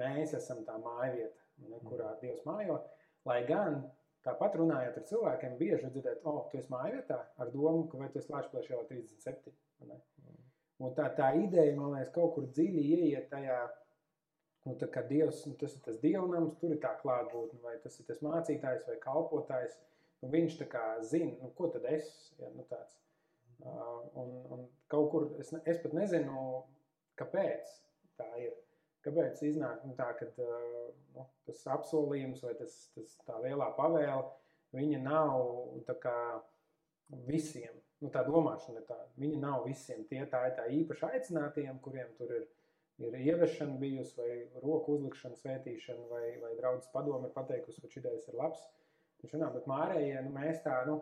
mēs esam tā mājvieta, ne, kurā Dievs mājo. Lai gan tāpat runājot ar cilvēkiem, bieži dzirdēt, o, oh, tu esi mājvietā ar domu, ka vai tu esi Latvijas jau 37. Ne? Un tā, tā ideja, man liekas, kaut kur dziļi ieiet tajā, nu, tā kā Dievs, nu, tas ir tas dievnams, tur ir tā klātbūtne, vai tas ir tas mācītājs vai kalpotājs, Nu, viņš tā kā zina, nu, ko tad es ja, nu, tāds. Uh, un, un kaut kur es, es pat nezinu, kāpēc tā ir. Kāpēc iznāk nu, tā, ka uh, nu, tas apsolījums vai tas, tas tā lielā pavēle, viņa nav tā kā visiem. Nu, tā domāšana ir tāda. Viņa nav visiem. Tie tā ir tā īpaši aicinātiem, kuriem tur ir, ir ieviešana bijusi, vai roku uzlikšana, svētīšana, vai, vai draudzes padome pateikusi, ka šis ir labs. Uh, Viņš runā, bet mārējie, nu, mēs tā, nu,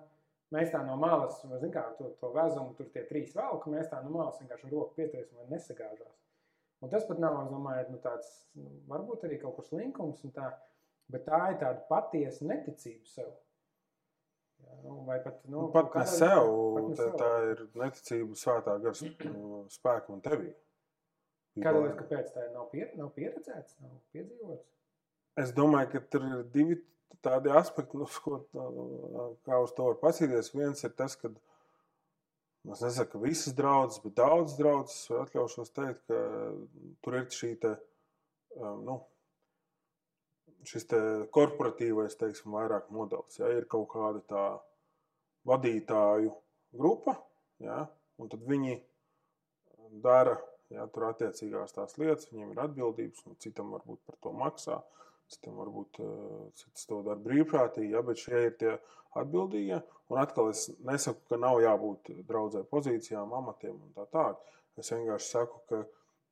mēs tā no malas, zin kā, to, to vezumu, tur tie trīs velku, mēs tā no malas vienkārši roku pietiesim vai nesagāžās. Un tas pat nav, es domāju, nu, tāds, nu, varbūt arī kaut kur slinkums un tā, bet tā ir tāda patiesa neticība sev. Jā, nu, vai pat, nu, nu pat ne sev, pat ne tā, sev. tā ir neticība svētā gara spēkam un tevī. Kādēļ, kāpēc tā nav, pier, nav pieredzēts, nav piedzīvots? Es domāju, ka tur ir divi tādi aspekti, nu, ko, kā uz to var pasīties. Viens ir tas, ka es nesaku, ka visas draudzes, bet daudzas draudzes atļaušos teikt, ka tur ir šī te, nu, šis te korporatīvais, teiksim, vairāk modelis. Ja, ir kaut kāda tā vadītāju grupa, ja, un tad viņi dara ja, tur attiecīgās tās lietas, viņiem ir atbildības, un citam varbūt par to maksā. Uh, Citam varbūt eh, cits to dara brīvprātīgi, ja, bet šie ir tie atbildīgie. Un atkal es nesaku, ka nav jābūt draudzē pozīcijām, amatiem un tā tālāk. Es vienkārši saku, ka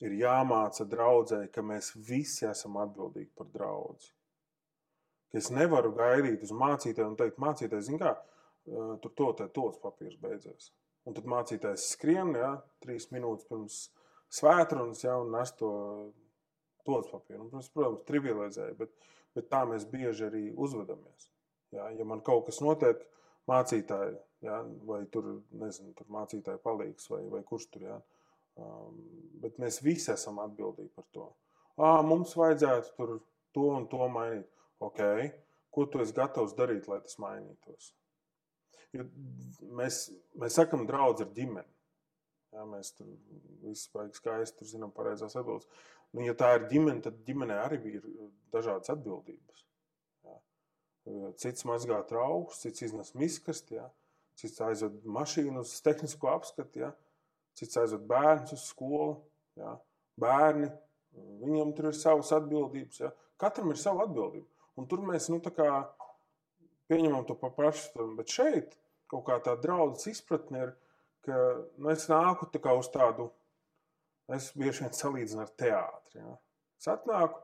ir jāmāca draudzē, ka mēs visi esam atbildīgi par draugu. Es nevaru gaidīt uz mācītāju un teikt, mācītājs, zina, kā eh, tur to tos papīrs beidzies. Un tad mācītājs skrien, ja, trīs minūtes pirms svētrunas, ja, un nes to tos papīru. Un, protams, protams, trivializēja, bet, bet tā mēs bieži arī uzvedamies. Jā, ja man kaut kas notiek, mācītāji, jā, vai tur, nezinu, tur mācītāji palīgs, vai, vai kurš tur, jā, um, bet mēs visi esam atbildīgi par to. À, mums vajadzētu tur to un to mainīt. Okay. Ko tu esi gatavs darīt, lai tas mainītos? Jo mēs, mēs sakām, draudz ar ģimeni. Jā, mēs tur visi baigi skaisti tur zinām pareizās atbildes. Nu, ja tā ir ģimene, tad ģimenē arī ir dažādas atbildības. Jā. Cits mazgā traukus, cits iznes miskasti, jā. cits aizved mašīnu uz tehnisko apskatu, jā. cits aizved bērnus uz skolu. Jā. Bērni, viņiem tur ir savas atbildības. Jā. Katram ir sava atbildība. Un tur mēs nu, pieņemam to pašu. Bet šeit kaut kā tā draudzes izpratne ir, ka nu, es nāku tā uz tādu, es bieži vien salīdzinu ar teātri. Ja. Es atnāku,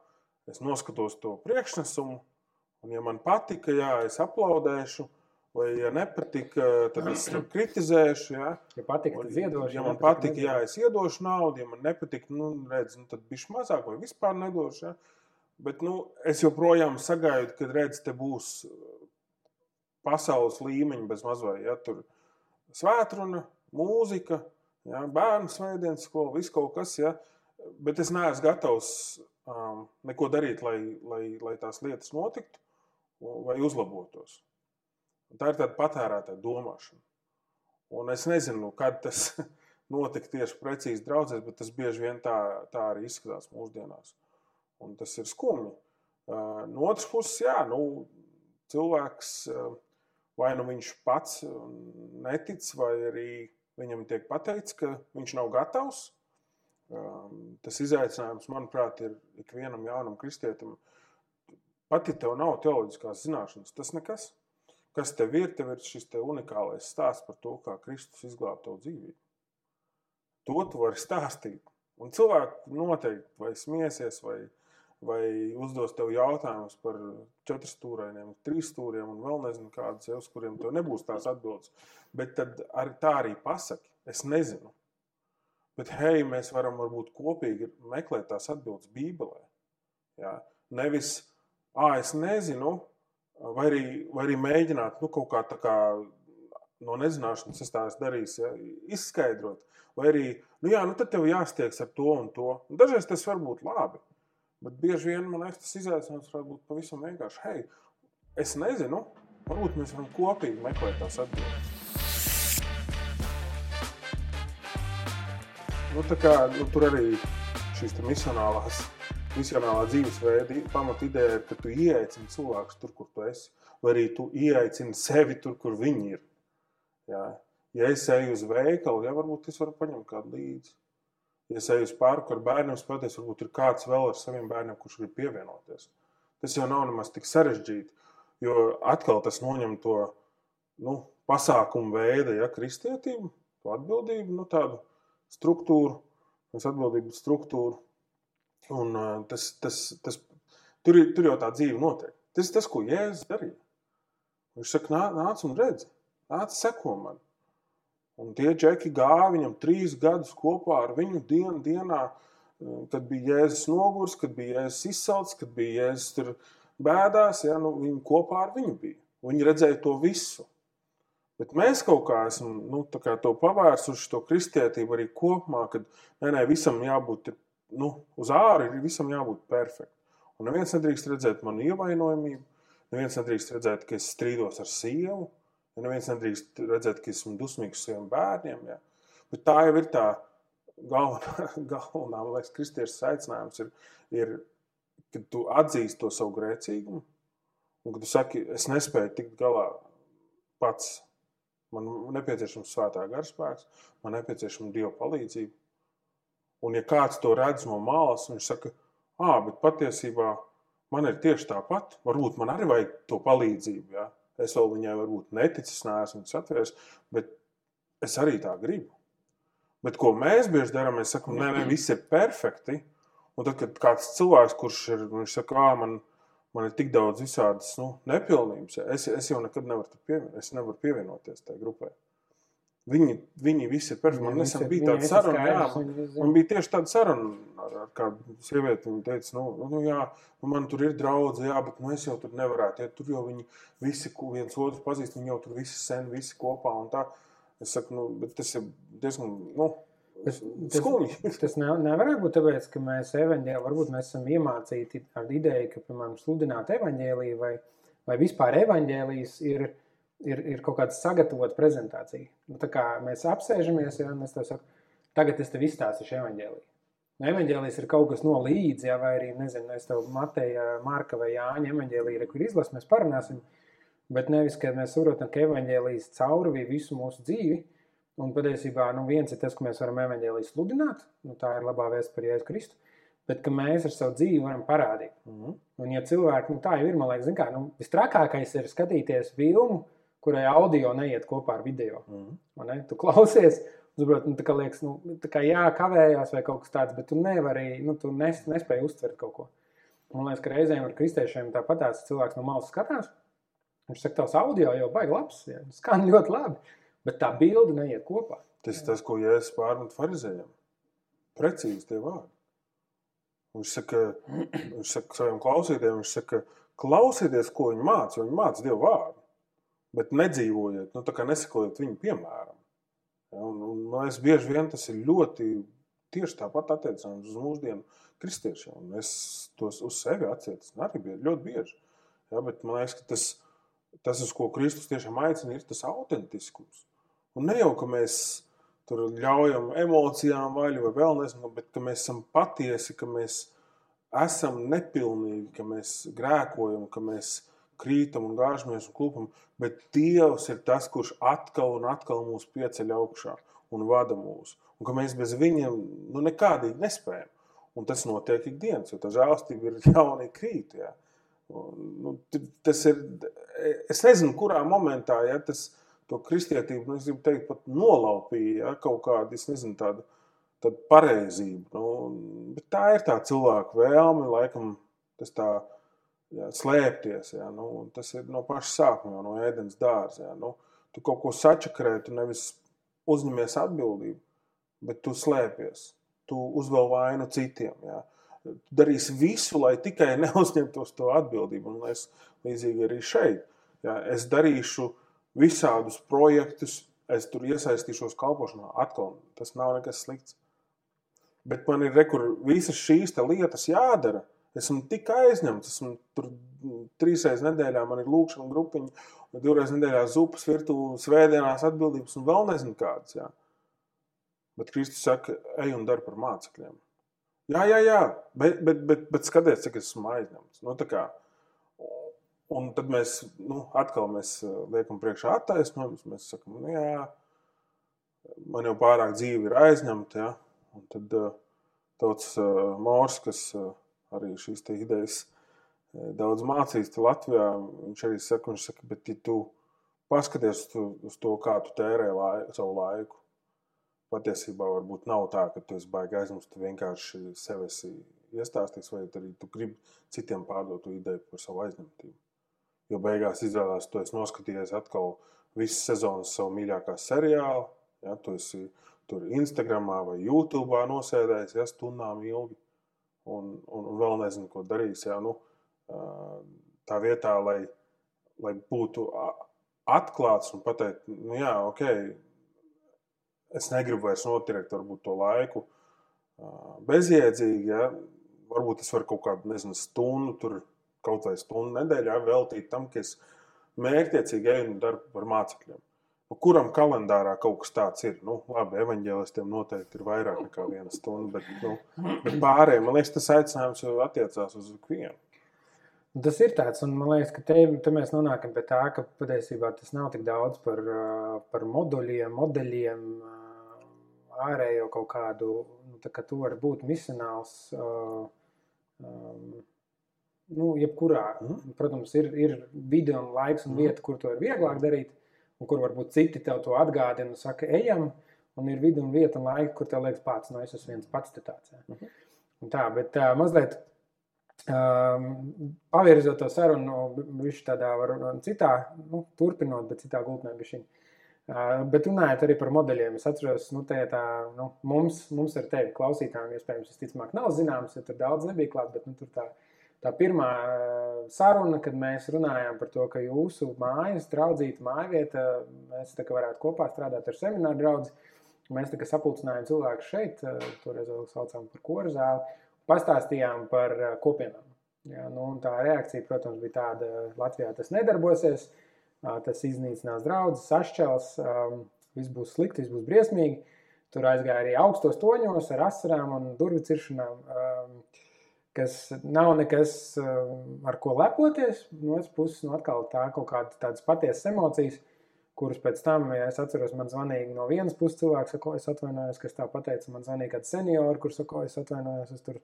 es noskatos to priekšnesumu, un, ja man patika, jā, es aplaudēšu. Vai, ja nepatika, tad es kritizēšu. Ja, ja patika, tad ziedošu. Ja man patika, jā, es iedošu naudu. Ja man nepatika, nu, redz, nu, tad bišķi mazāk vai vispār nedošu. Ja. Bet nu, es joprojām sagaidu, kad redz, te būs uh, pasaules līmeņa bez mazliet. Ja, tur svētruna, mūzika, ja, bērnu svētdienas skola, viss kaut kas. Ja, bet es neesmu gatavs um, neko darīt, lai, lai, lai tās lietas notiktu vai uzlabotos. Un tā ir tāda patērētāja domāšana. Un es nezinu, kad tas notika tieši precīzi draudzēs, bet tas bieži vien tā, tā arī izskatās mūsdienās. Un tas ir skumji. No otras puses, jā, nu, cilvēks vai nu viņš pats netic, vai arī viņam tiek pateikts, ka viņš nav gatavs. Tas izaicinājums, manuprāt, ir ikvienam jaunam kristietim. Pat ja tev nav teoloģiskās zināšanas, tas nekas. Kas tev ir, tev ir šis te unikālais stāsts par to, kā Kristus izglāba tavu dzīvību. To tu vari stāstīt. Un cilvēki noteikti vai smiesies, vai, vai uzdos tev jautājumus par četriem stūrainiem, trīs stūriem un vēl nezinu kādus, uz kuriem tev nebūs tās atbildes. Bet tad ar, tā arī pasaki, es nezinu. Bet hei, mēs varam varbūt kopīgi meklēt tās atbildes Bībelē. Jā? Nevis, ah, es nezinu, vai arī, vai arī mēģināt nu, kaut kā tā kā no nezināšanas, es tā esmu darījis, ja, izskaidrot. Vai arī, nu jā, nu tad tev jāstiegs ar to un to. Un dažreiz tas var būt labi. Bet bieži vien man liekas, tas izaicinājums var būt pavisam vienkārši. Hei, es nezinu, varbūt mēs varam kopīgi meklēt tās atbildes. Nu, kā, nu, tur arī šīs misionālās, misionālā dzīvesveida pamata ideja ir, ka tu ieaicini cilvēkus tur, kur tu esi, vai arī tu ieaicini sevi tur, kur viņi ir. Jā. Ja es eju uz veikalu, ja varbūt es varu paņemt kādu līdzi ja es eju uz parku ar bērniem, skaties, varbūt ir kāds vēl ar saviem bērniem, kurš grib pievienoties. Tas jau nav nemaz tik sarežģīti, jo atkal tas noņem to nu, pasākumu veidu, ja kristietību, to atbildību, nu, tādu struktūru, atbildības struktūru. Un, uh, tas, tas, tas, tur, tur jau tā dzīve notiek. Tas ir tas, ko Jēzus darīja. Viņš saka, nāc un redzi, nāc, seko man. Un tie džeki gāja viņam trīs gadus kopā ar viņu dienu, dienā, eh, kad bija jēzus nogurs, kad bija jēzus izsalcis, kad bija jēzus tur bēdās. Ja, nu, viņi kopā ar viņu bija. Viņi redzēja to visu. Bet mēs kaut kā esam nu, kā to pavērsuši, to kristietību arī kopumā, kad nē, nē, visam jābūt nu, uz ārā, visam jābūt perfektam. Un neviens nedrīkst redzēt manu ievainojamību, neviens nedrīkst redzēt, ka es strīdos ar sievu Ja neviens nedrīkst redzēt, ka esmu dusmīgs uz saviem bērniem. Ja. Bet tā jau ir tā galvenā, galvenā liekas, kristiešu aicinājums. Ir, ir, kad tu atzīsti to savu grēcīgumu, un kad tu saki, es nespēju tikt galā pats. Man nepieciešams svētā garspēks, man nepieciešama dieva palīdzība. Un, ja kāds to redz no malas, viņš saka, ah, bet patiesībā man ir tieši tāpat. Varbūt man arī vajag to palīdzību. Ja? Es vēl viņai varbūt neticis, neesmu atvērts, bet es arī tā gribu. Bet ko mēs bieži darām, mēs sakām, nē, nē, viss ir perfekti. Un tad, kad kāds cilvēks, kurš ir, viņš saka, ah, man, man ir tik daudz visādas nu, nepilnības, es, es jau nekad nevaru, pievien, es nevaru pievienoties tajai grupai. Viņi, viņi visi ir perfekti. Man nesen bija tāda saruna, jā, man, man bija tieši tāda saruna ar, ar kādu sievieti. Viņa teica, nu, nu jā, nu, man tur ir draudzi, jā, bet nu, es jau tur nevarētu. Ja, tur jau viņi visi viens otru pazīst, viņi jau tur visi sen, visi kopā un tā. Es saku, nu, bet tas ir diezgan, nu, Tas, Skumji. tas, tas ne, nevar būt tāpēc, ka mēs evaņģēlī, varbūt mēs esam iemācīti ar ideju, ka, piemēram, sludināt evaņģēlīju vai, vai vispār evaņģēlijas ir, ir, ir kaut kāda sagatavota prezentācija. Nu, tā kā mēs apsēžamies, ja mēs to sakām, tagad es tev izstāstīšu evaņģēliju. Nu, evaņģēlijas ir kaut kas no līdzi, ja, vai arī, nezinu, es tev Mateja, Marka vai Jāņa evaņģēliju, kur izlasu, mēs parunāsim, bet nevis, ka mēs saprotam, ka evaņģēlijas caurvīja visu mūsu dzīvi, Un patiesībā nu, viens ir tas, ka mēs varam evanģēliju sludināt, nu, tā ir labā vēsts par Jēzu Kristu, bet ka mēs ar savu dzīvi varam parādīt. Mm -hmm. Un, ja cilvēki, nu, tā jau ir, man liekas, kā, nu, visstrakākais ir skatīties filmu, kurai audio neiet kopā ar video. Mm -hmm. Tu klausies, saprot, nu, tā kā liekas, nu, tā kā jā, kavējās vai kaut kas tāds, bet tu nevari, nu, tu nes, nespēji uztvert kaut ko. Man liekas, ka reizēm ar kristiešiem tāpat tās cilvēks no malas skatās. Viņš saka, tavs audio jau baigi labs, ja? skan ļoti labi. Bet tā bilde neiet kopā. Tas ir tas, ko Jēzus pārmet farizējiem. Precīzi tie vārdi. Viņš saka, viņš saka saviem klausītājiem, viņš saka, klausieties, ko viņi māca. Viņi māca Dievu vārdu. Bet nedzīvojiet, nu, nesakojiet viņu piemēram. Ja, un, un, man liekas, bieži vien tas ir ļoti tieši tāpat attiecams uz mūsdienu kristiešiem. Es tos uz sevi atcietu arī bieži, ļoti bieži. Ja, bet man liekas, ka tas, tas, uz ko Kristus tiešām aicina, ir tas autentiskums. Un ne jau, ka mēs tur ļaujam emocijām vaļu vai vēl nezinu, bet ka mēs esam patiesi, ka mēs esam nepilnīgi, ka mēs grēkojam, ka mēs krītam un gāžamies un klupam, bet Dievs ir tas, kurš atkal un atkal mūs pieceļ augšā un vada mūs. Un ka mēs bez viņiem nu, nekādīgi nespējam. Un tas notiek ikdienas, jo tā žēlastība ir jauna krīt. Ja. Nu, tas ir, es nezinu, kurā momentā ja, tas ir to kristietību, nu, es gribu teikt, pat nolaupīja ja, kaut kādu, es nezinu, tādu, tādu pareizību. Nu, bet tā ir tā cilvēka vēlme, laikam, tas tā jā, slēpties. Ja, nu, tas ir no paša sākuma, no ēdienas dārza. Ja, nu, tu kaut ko sačakrē, tu nevis uzņemies atbildību, bet tu slēpies. Tu uzvēl vainu citiem. Ja. Tu darīsi visu, lai tikai neuzņemtos to atbildību. Un es līdzīgi arī šeit. Ja, es darīšu visādus projektus, es tur iesaistīšos kalpošanā. Atkal tas nav nekas slikts. Bet man ir rekur, visas šīs lietas jādara. Esmu tik aizņemts, esmu tur trīs reizes nedēļā, man ir lūkšana grupiņa, divreiz nedēļā zupas, virtuve, svētdienās atbildības un vēl nezinu kādas. Jā. Bet Kristus saka, ej un dari par mācekļiem. Jā, jā, jā, bet, bet, bet, bet skaties, cik esmu aizņemts. Nu, kā, Un tad mēs nu, atkal mēs eh, liekam priekšā attaisnojumus. Mēs sakām, nu, jā, man jau pārāk dzīve ir aizņemta. Ja? Un tad uh, tāds uh, Mors, kas uh, arī šīs idejas uh, daudz mācīs Latvijā, viņš arī saka, viņš saka, bet ja tu paskaties uz to, kā tu tērē lai, savu laiku. Patiesībā varbūt nav tā, ka tu esi baigi aizņemts, tu vienkārši sev esi iestāstījis, vai arī tu gribi citiem pārdot ideju par savu aizņemtību. Jo beigās izrādās, tu esi noskatījies atkal visu sezonas savu mīļākā seriālu. Ja, tu esi tur Instagram vai YouTube nosēdējis ja, stundām ilgi. Un, un, un vēl nezinu, ko darīs. Ja, nu, tā vietā, lai, lai būtu atklāts un pateikt, nu jā, ok, es negribu vairs varbūt, to laiku bezjēdzīgi. Ja, varbūt es varu kaut kādu nezinu, stundu tur kaut vai stundu nedēļā veltīt tam, ka es mērķiecīgi eju un daru par mācekļiem. Kuram kalendārā kaut kas tāds ir? Nu, labi, evanģēlistiem noteikti ir vairāk nekā viena stunda, bet, nu, bet pārējiem, man liekas, tas aicinājums jau attiecās uz ikvienu. Tas ir tāds, un man liekas, ka te, te mēs nonākam pie tā, ka patiesībā tas nav tik daudz par, par moduļiem, modeļiem, ārējo kaut kādu, nu, tā kā tu vari būt misionāls. Um, nu, jebkurā, mm. protams, ir, ir vide un laiks un mm. vieta, kur to ir vieglāk darīt, un kur varbūt citi tev to atgādina un saka, ejam, un ir vide un vieta un laika, kur tev liekas pats, no nu, es esmu viens pats tāds. Ja. Mm. Un tā, bet tā, mazliet um, pavirzot to sarunu, viņš tādā var citā, nu, turpinot, bet citā gultnē bišķiņ. Uh, bet runājot arī par modeļiem, es atceros, nu, tā, tā, nu, mums, mums ar tevi klausītājiem, iespējams, visticamāk, nav zināms, jo tur daudz nebija klāt, bet nu, tur tā tā pirmā eh, saruna, kad mēs runājām par to, ka jūsu mājas, draudzīta mājvieta, mēs tā kā varētu kopā strādāt ar semināru draugu. Mēs tā kā sapulcinājām cilvēkus šeit, toreiz vēl saucām par koru zāli, pastāstījām par kopienām. Jā, nu, tā reakcija, protams, bija tāda, ka Latvijā tas nedarbosies, tas iznīcinās draugus, sašķels, viss būs slikti, viss būs briesmīgi. Tur aizgāja arī augstos toņos ar asarām un durvju ciršanām, kas nav nekas, ar ko lepoties. No otras puses, nu, atkal tā kaut kāda tādas patiesas emocijas kurus pēc tam, ja es atceros, man zvanīja no vienas puses cilvēks, ko es atvainojos, kas tā pateica. Man zvanīja kāds seniors, kurš saka, es atvainojos, es tur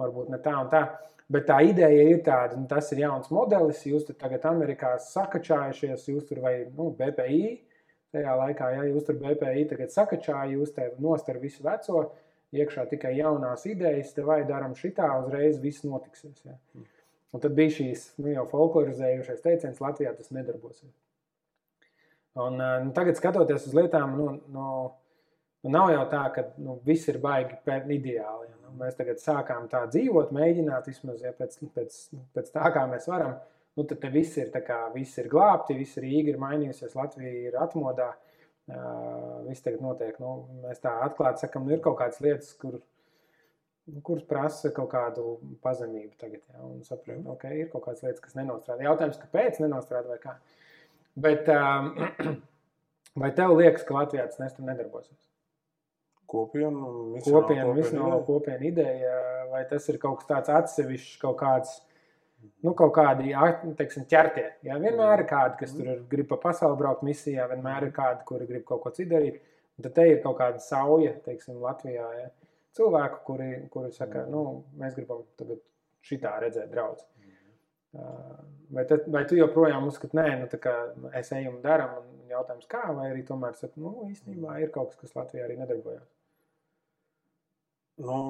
varbūt ne tā un tā. Bet tā ideja ir tāda, nu, tas ir jauns modelis. Jūs tur tagad Amerikā sakačājušies, jūs tur vai nu, BPI. Tajā laikā, ja jūs tur BPI tagad sakačāja, jūs te nostar visu veco, iekšā tikai jaunās idejas, te vai daram šitā, uzreiz viss notiksies. Ja. Un tad bija šīs nu, jau folklorizējušais teiciens, Latvijā tas nedarbosies. Un, eh, nu, tagad, skatoties uz lietām, nu, nu, nu, nav jau tā, ka nu, viss ir baigi ideāli. Ja. Nu, mēs tagad sākām tā dzīvot, mēģināt vismaz ja, pēc, pēc, pēc tā, kā mēs varam. Nu, tad viss ir, kā, viss ir glābti, viss ir īri mainījusies, Latvija ir atmodā. Uh, viss tagad notiek. Nu, mēs tā atklāti sakām, nu, ir kaut kādas lietas, kur, nu, kuras prasa kaut kādu pazemību tagad. Ja, un saprotu, ka okay, ir kaut kādas lietas, kas nenostrādā. Jautājums, kāpēc nenostrādā vai kā? Bet um, vai tev liekas, ka Latvijā tas nesam nedarbosies? Kopienu, kopienu, kopienu, kopienu ideja, vai tas ir kaut kas tāds atsevišķs, kaut kāds, nu, kaut kādi, teiksim, ķertie. Jā, vienmēr ir kādi, kas tur ir, grib pa pasauli braukt misijā, vienmēr ir kādi, kuri grib kaut ko citu darīt. Un tad te ir kaut kāda sauja, teiksim, Latvijā. Ja? Cilvēku, kuri, kuri saka, nu, mēs gribam tagad šitā redzēt draugus. Vai, tad, vai tu joprojām uzskati, nē, nu, es eju un daru, un jautājums, kā, vai arī tomēr saka, nu, īstenībā ir kaut kas, kas Latvijā arī nedarbojas? Nu,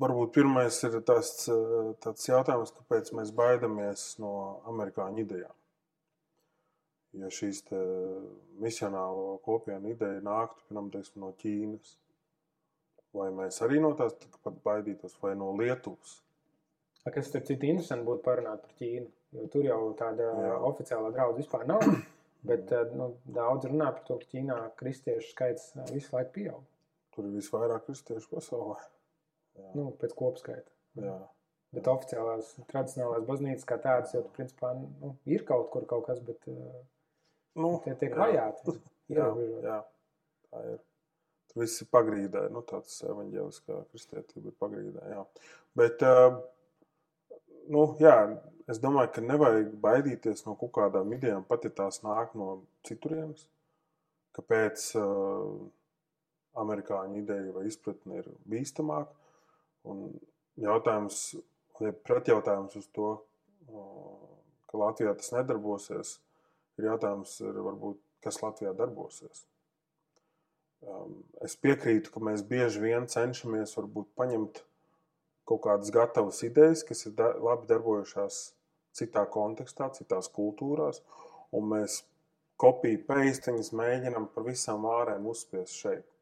varbūt pirmais ir tas tāds jautājums, kāpēc mēs baidāmies no amerikāņu idejām. Ja šīs misionālo kopienu ideja nāktu piemēram, teiksim, no Ķīnas, vai mēs arī no tās baidītos, vai no Lietuvas? Kas, starp citu, interesanti būtu parunāt par Ķīnu. Jo tur jau tāda Jā. oficiālā draudzene vispār nav. Bet eh, nu, daudz runā par to, ka Ķīnā kristiešu skaits eh, visu laiku pieaug. Tur ir visvairāk kristiešu pasaulē. Jā. Nu, pēc kopskaita. Jā. Bet oficiālās, tradicionālās baznīcas kā tādas, jau principā nu, ir kaut kur kaut kas, bet eh, nu, tie tiek vajāti. Jā, jā, tā ir. Tur viss ir pagrīdē. Nu, tāds evaņģēliskā kristietība ir pagrīdē. Jā. Bet uh, nu, jā, es domāju, ka nevajag baidīties no kaut kādām idejām, pat ja tās nāk no citurienes. Kāpēc uh, amerikāņu ideja vai izpratne ir bīstamāka? Un jautājums, vai pretjautājums uz to, ka Latvijā tas nedarbosies, ir jautājums, ir varbūt, kas Latvijā darbosies. Es piekrītu, ka mēs bieži vien cenšamies varbūt paņemt kaut kādas gatavas idejas, kas ir da labi darbojušās citā kontekstā, citās kultūrās, un mēs kopiju pēstiņas mēģinām par visām ārēm uzspiest šeit.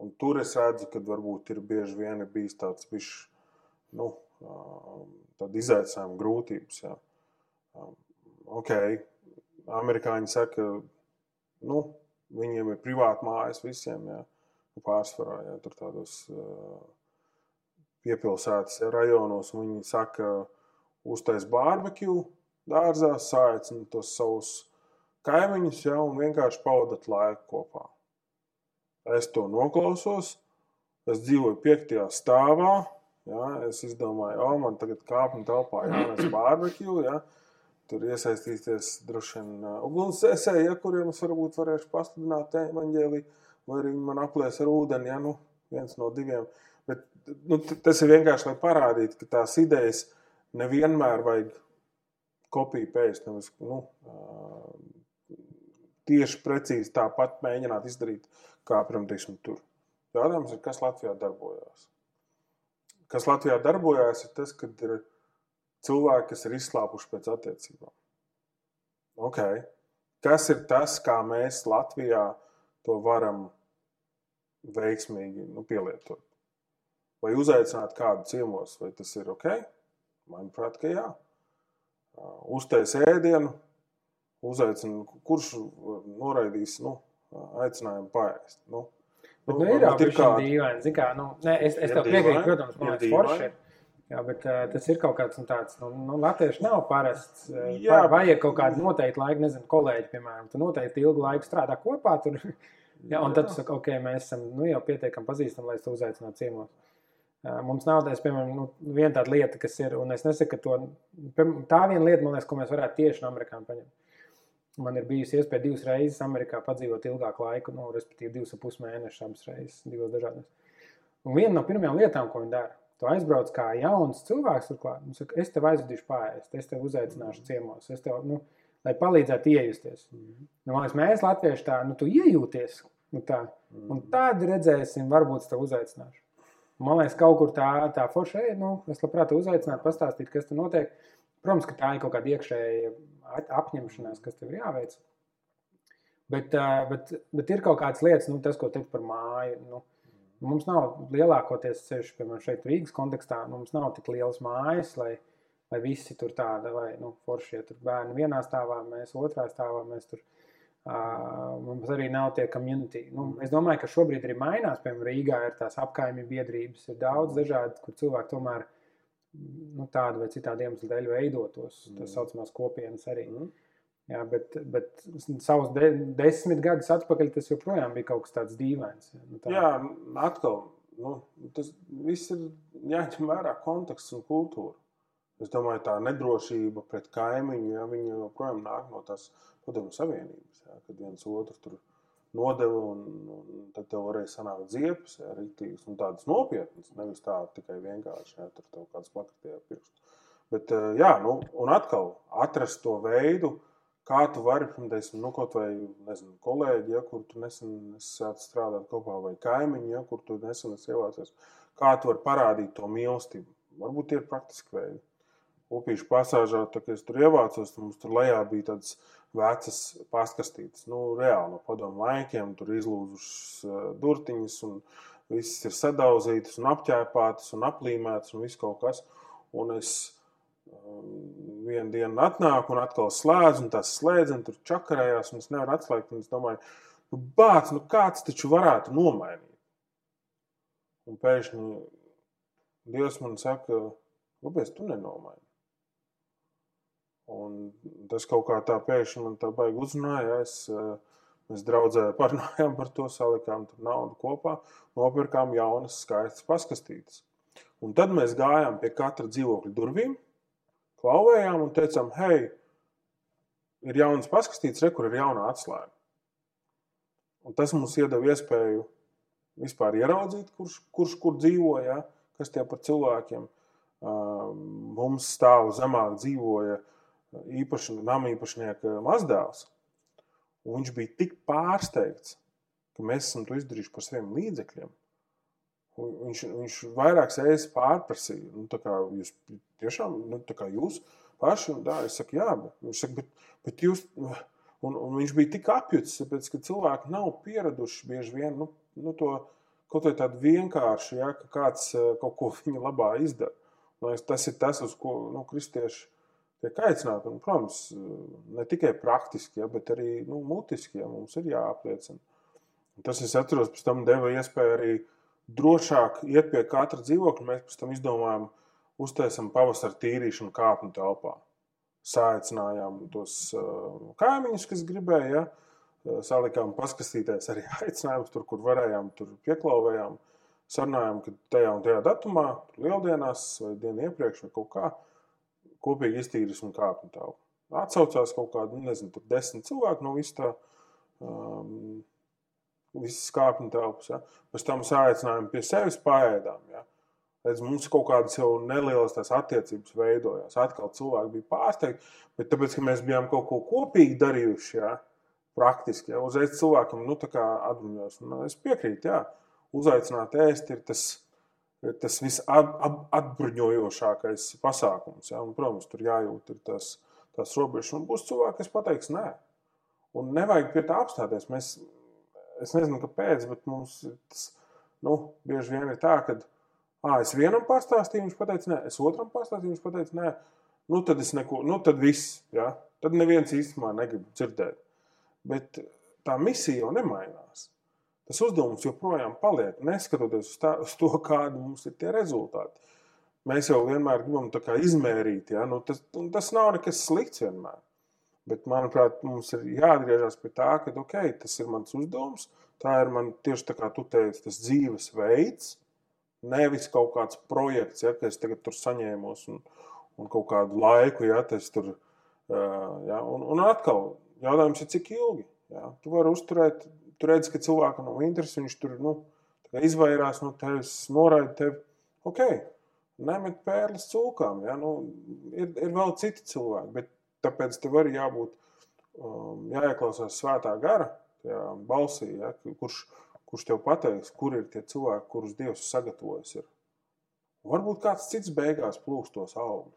Un tur es redzu, ka varbūt ir bieži vien ir bijis tāds bišķi, nu, izaicinājums, grūtības. Jā. Ok, amerikāņi saka, nu, viņiem ir privāta mājas visiem, jā, pārsvarā, jā, tur tādos piepilsētas rajonos. Viņi saka, uztais barbekju dārzā, sāicina tos savus kaimiņus ja, un vienkārši pavadāt laiku kopā. Es to noklausos, es dzīvoju piektajā stāvā. Ja, es izdomāju, o, man tagad kāpņu telpā jānes barbekju. Ja. Tur iesaistīties droši vien uh, ugunsdzēsēji, ja, kuriem es varbūt varēšu pasludināt evaņģēliju, vai arī man aplēs ar ūdeni, ja nu viens no diviem. Uh, Bet, nu, tas ir vienkārši, lai parādītu, ka tās idejas nevienmēr vajag kopiju pēst. Nevis, nu, tieši precīzi tāpat mēģināt izdarīt, kā piemēram tur. Jautājums ir, kas Latvijā darbojās? Kas Latvijā darbojās, ir tas, ka ir cilvēki, kas ir izslāpuši pēc attiecībām. Okay. Kas ir tas, kā mēs Latvijā to varam veiksmīgi nu, pielietot? vai uzaicināt kādu ciemos, vai tas ir ok? Manuprāt, ka jā. Uztais ēdienu, uzaicina, kurš noraidīs, nu, aicinājumu paēst. Nu, Bet, nu, ir jau tāda kāda... dīvaina. Kā, nu, ne, es, es tev piekrītu, protams, man liekas, forši. Jā, bet uh, tas ir kaut kāds nu, tāds, nu, nu latviešu nav parasts. Uh, jā, vajag kaut kādu noteiktu laiku, nezinu, kolēģi, piemēram, tu noteikti ilgu laiku strādā kopā tur. jā, un tad tu saki, ok, mēs esam nu, jau pietiekami pazīstami, lai es tu uzaicinātu ciemos. Uh, mums nav tāds, piemēram, nu, viena tāda lieta, kas ir, un es nesaku, ka to, tā viena lieta, man liekas, ko mēs varētu tieši no amerikāņiem paņemt. Man ir bijusi iespēja divas reizes Amerikā padzīvot ilgāku laiku, nu, respektīvi, divas ar pus mēnešus, abas reizes, divas dažādas. Un viena no pirmajām lietām, ko viņi dara, tu aizbrauc kā jauns cilvēks, turklāt, un saka, es tev aizvedīšu pāriest, es tev uzaicināšu ciemos, es tev, nu, lai palīdzētu iejusties. Mm nu, man liekas, mēs latvieši tā, nu, tu iejūties, nu, tā, un mhm. tad redzēsim, varbūt es tev uzaicināšu. Man liekas, kaut kur tā, tā forša, nu, es labprāt uzaicinātu, pastāstīt, kas tur notiek. Protams, ka tā ir kaut kāda iekšēja apņemšanās, kas tev ir jāveic. Bet, bet, bet ir kaut kādas lietas, nu, tas, ko teikt par māju. Nu, mums nav lielākoties, ceļš, piemēram, šeit Rīgas kontekstā, nu, mums nav tik lielas mājas, lai, lai visi tur tāda, vai nu, forši, ja tur bērni vienā stāvā, mēs otrā stāvā, mēs tur. Uh, mums arī nav tie community. Nu, es domāju, ka šobrīd arī mainās. Piemēram, Rīgā ir tās apkaimju biedrības, ir daudz dažādu, kur cilvēki tomēr uh, nu, tādu vai citādu iemeslu dēļ veidotos. Mm. Tas saucamās kopienas arī. Mm. Jā, bet, bet savus de, desmit gadus atpakaļ tas joprojām bija kaut kas tāds dīvains. Jā, nu, tā. jā atkal nu, tas viss ir jāņem vērā konteksts un kultūra. Es domāju, tā nedrošība pret kaimiņu, ja viņi joprojām nāk no tās padomju savienības, ja, kad viens otru tur nodeva, un, un tad tev varēja sanākt ziepes, rītīgas un tādas nopietnas, nevis tā tikai vienkārši, ja, tur tev kāds plakatē pirkstu. Bet, eh, jā, nu, un atkal atrast to veidu, kā tu vari, teiksim, nu, kaut vai, nezinu, kolēģi, ja, kur tu nesen sāc strādāt kopā, vai kaimiņi, ja, kur tu nesen ievācies, kā tu vari parādīt to mīlestību. Varbūt tie ir praktiski veidi. Upīšu pasāžā, tā kā es tur ievācos, tad mums tur lejā bija tāds vecas pastkastītes. Nu, reāli no padomu laikiem tur izlūzušas uh, durtiņas, un viss ir sadauzītas, un apķēpātas, un aplīmētas, un viss kaut kas. Un es um, vienu dienu atnāku, un atkal slēdzu, un tas slēdziens tur čakarējās, un es nevaru atslēgt. Es domāju, nu, bāc, nu kāds taču varētu nomainīt. Un pēkšņi Dievs man saka, kāpēc tu nenomaini? Un tas kaut kā tā pēkšņi man tā baigi uzrunāja. Es, eh, mēs draudzē parunājām par to, salikām naudu kopā, nopirkām jaunas, skaistas paskastītes. Un tad mēs gājām pie katra dzīvokļa durvīm, klauvējām un teicām, hei, ir jaunas paskastītes, re, kur ir jauna atslēga. Un tas mums iedeva iespēju vispār ieraudzīt, kurš, kurš kur dzīvo, ja, kas tie par cilvēkiem. Mums stāv zemāk dzīvoja īpaši, nama īpašnieka mazdēls. Un viņš bija tik pārsteigts, ka mēs esam to izdarījuši par saviem līdzekļiem. Un viņš, viņš vairākas reizes pārprasīja, nu, kā jūs tiešām, nu, kā jūs paši, un tā, es saku, jā, bet, viņš saka, bet, bet jūs, un, un viņš bija tik apjucis, tāpēc, ka cilvēki nav pieraduši bieži vien, nu, nu to, kaut vai tādu vienkārši, ja, ka kāds eh, kaut ko viņa labā izdara. Tas ir tas, uz ko, nu, kristieši tiek aicināti. Un, protams, ne tikai praktiski, ja, bet arī nu, mutiski ja, mums ir jāapliecina. Un tas es atceros, pēc tam deva iespēju arī drošāk iet pie katra dzīvokļa. Mēs pēc tam izdomājām, uztaisām pavasara tīrīšanu kāpņu telpā. Sāicinājām tos uh, kaimiņus, kas gribēja. Ja. Uh, salikām paskatīties arī aicinājumus, tur, kur varējām, tur pieklauvējām. Sarunājām, ka tajā un tajā datumā, lieldienās vai dienu iepriekš vai kaut kādā kopīgi iztīrīsim kāpņu telpu. Atcaucās kaut kādi, nu, nezinu, tur desmit cilvēki no visas tā. Um, Visas kāpņu telpas. Ja. Pēc tam sācinājām pie sevis paēdām. Ja. Redz, mums kaut kādas jau nelielas attiecības veidojās. Atkal cilvēki bija pārsteigti, bet tāpēc, ka mēs bijām kaut ko kopīgi darījuši, ja, praktiski, ja, uzreiz cilvēkam nu, atbruņos. Nu, es piekrītu, jā, uzaicināt ēst ir tas tas visatbruņojošākais pasākums. Ja? Un, protams, tur jājūt tās, tās robežas, un būs cilvēki, kas pateiks, nē. Un nevajag pie tā apstāties. Mēs, es nezinu, kāpēc, bet mums tas nu, bieži vien ir tā, ka ah, es vienam pastāstīju, viņš pateica, nē, es otram pastāstīju, viņš pateica, nē, nu tad es neko, nu tad viss, ja? tad neviens īstenībā negrib dzirdēt. Bet tā misija jau nemainās. Tas uzdevums joprojām paliek, neskatoties uz, tā, uz to, kādi mums ir tie rezultāti. Mēs jau vienmēr gribam izmērīt, ja? nu, tas, tas nav nekas slikts vienmēr. Bet, manuprāt, mums ir jāatgriežas pie tā, ka okay, tas ir mans uzdevums. Tā ir man tieši tā kā tu teici, tas dzīvesveids, nevis kaut kāds projekts, ja, ka es tagad tur saņēmos un, un kaut kādu laiku, ja tas tur. Ja, un, un atkal, jautājums ir, cik ilgi. Ja? Tu vari uzturēt, tu redzi, ka cilvēkam nav interesi, viņš tur nu, izvairās no tevis, noraida tevi. Ok, nemet pērles cūkām. Ja? Nu, ir, ir vēl citi cilvēki, bet tāpēc tev arī jābūt, um, jāieklausās svētā gara balsī, ja? kurš, kurš tev pateiks, kur ir tie cilvēki, kurus Dievs sagatavojis. Ir. Varbūt kāds cits beigās plūks tos augļus.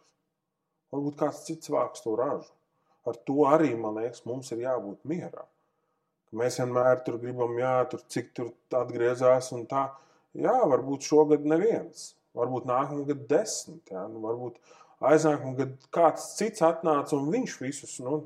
Varbūt kāds cits vāks to ražu. Ar to arī, man liekas, mums ir jābūt mierā. Mēs vienmēr tur gribam, jā, tur cik tur atgriezās un tā. Jā, varbūt šogad neviens, varbūt nākamā gada desmit, jā, nu, varbūt aiznākamā gada kāds cits atnāca un viņš visus nu,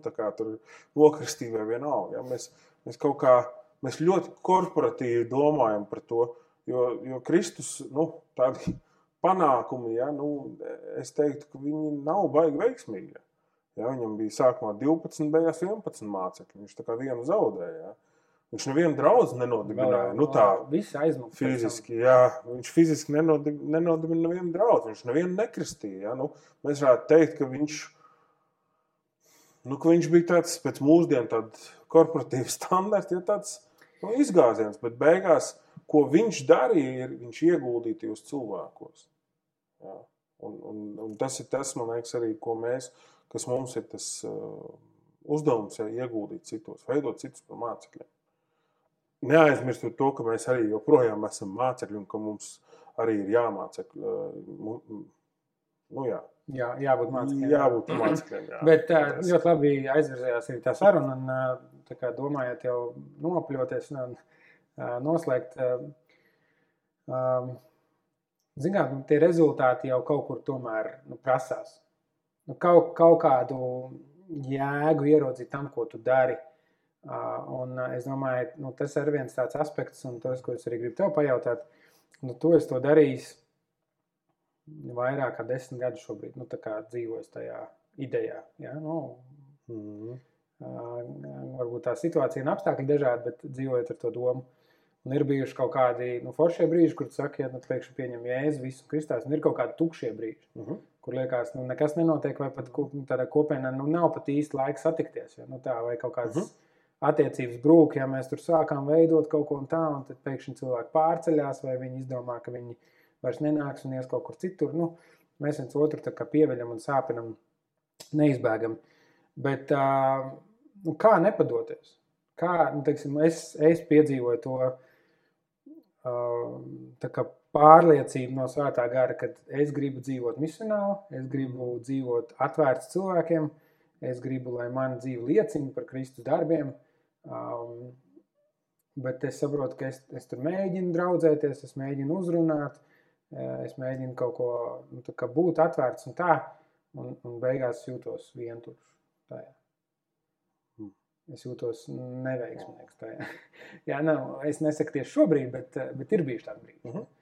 nokristīja vai vienalga. Jā. Mēs, mēs kaut kā, mēs ļoti korporatīvi domājam par to, jo, jo Kristus, nu, tādi panākumi, ja, nu, es teiktu, ka viņi nav baigi veiksmīgi. Ja, viņam bija sākumā 12, beigās 11 mācekļi. Viņš tā kā vienu zaudēja. Ja. Viņš nevienu draugu nenodibināja. Nu, tā aizmuka. Fiziski, jā, viņš fiziski nenodibināja nevienu draugu. Viņš nevienu nekristīja. Ja. Nu, mēs varētu teikt, ka viņš, nu, ka viņš bija tāds pēc mūsdienu korporatīvs standarts, ja tāds nu, izgāziens. Bet beigās, ko viņš darīja, ir viņš ieguldīja tajos cilvēkos. Ja. Un, un, un tas ir tas, man liekas, arī ko mēs kas mums ir tas uh, uzdevums, ja ieguldīt citos, veidot citus par mācekļiem. Neaizmirstot to, ka mēs arī joprojām esam mācekļi un ka mums arī ir jāmācek. Uh, nu, jā. Jā, jābūt mācekļiem. Jābūt mācekļiem jā. Bet uh, ļoti labi aizvirzījās arī tā saruna. Un, tā kā domājot jau nopļoties un noslēgt, zināt, nu, tie rezultāti jau kaut kur tomēr nu, prasās nu, kaut, kaut kādu jēgu ieraudzīt tam, ko tu dari. Un es domāju, nu, tas ir viens tāds aspekts, un tas, ko es arī gribu tev pajautāt, nu, to es to darīju vairāk kā desmit gadus šobrīd. Nu, tā kā dzīvoju tajā idejā. Ja? Nu, mm. varbūt tā situācija un apstākļi dažādi, bet dzīvojot ar to domu. Un ir bijuši kaut kādi nu, foršie brīži, kur saka, ja nu, pēkšņi pieņem jēzu, visu kristās, un ir kaut kādi tukšie brīži. Uh mhm. -huh kur liekas, nu, nekas nenotiek, vai pat tādā kopienā nu, nav pat īsti laika satikties. Ja? Nu, tā, vai kaut kādas uh mhm. -huh. attiecības brūk, ja mēs tur sākām veidot kaut ko tādu, un tad pēkšņi cilvēki pārceļās, vai viņi izdomā, ka viņi vairs nenāks un ies kaut kur citur. Nu, mēs viens otru pieveļam un sāpinam neizbēgami. Bet uh, nu, kā nepadoties? Kā, nu, teiksim, es, es piedzīvoju to uh, pārliecība no svētā gara, ka es gribu dzīvot misionāli, es gribu dzīvot atvērts cilvēkiem, es gribu, lai mana dzīve liecina par Kristus darbiem. Um, bet es saprotu, ka es, es tur mēģinu draudzēties, es mēģinu uzrunāt, es mēģinu kaut ko nu, būt atvērts un tā, un, un beigās jūtos vientuļš. Tajā. Hmm. Es jūtos neveiksmīgs. Jā, nav, es nesaku tieši šobrīd, bet, bet ir bijuši tādi brīži. Uh mhm. -huh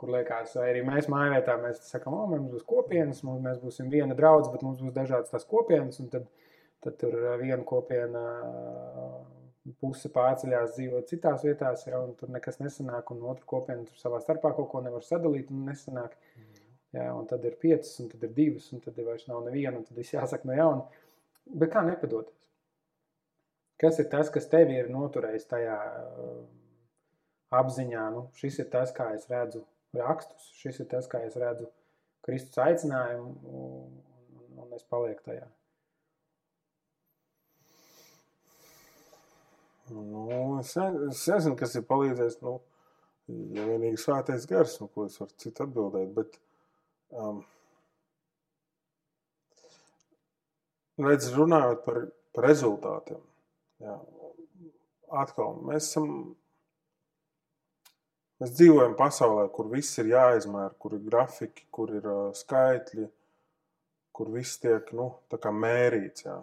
kur liekas, arī mēs mājvietā mēs sakām, o, mums būs kopienas, mums, mēs būsim viena draudz, bet mums būs dažādas tās kopienas, un tad, tad tur viena kopiena puse pārceļās dzīvot citās vietās, ja, un tur nekas nesanāk, un otra kopiena tur savā starpā kaut ko nevar sadalīt, un nesanāk. Jā, un tad ir piecas, un tad ir divas, un tad ir vairs nav neviena, un tad viss jāsaka no jauna. Bet kā nepadoties? Kas ir tas, kas tevi ir noturējis tajā apziņā? Nu, šis ir tas, kā es redzu rakstus. Šis ir tas, kā es redzu Kristus aicinājumu, un, un, es palieku tajā. Nu, es, es nezinu, kas ir palīdzējis. Nu, ja vienīgi svētais gars, nu, ko es varu citu atbildēt. Bet, um, redz, runājot par, par rezultātiem, jā, atkal mēs esam Mēs dzīvojam pasaulē, kur viss ir jāizmēra, kur ir grafiki, kur ir uh, skaitļi, kur viss tiek nu, mērīts. Jā.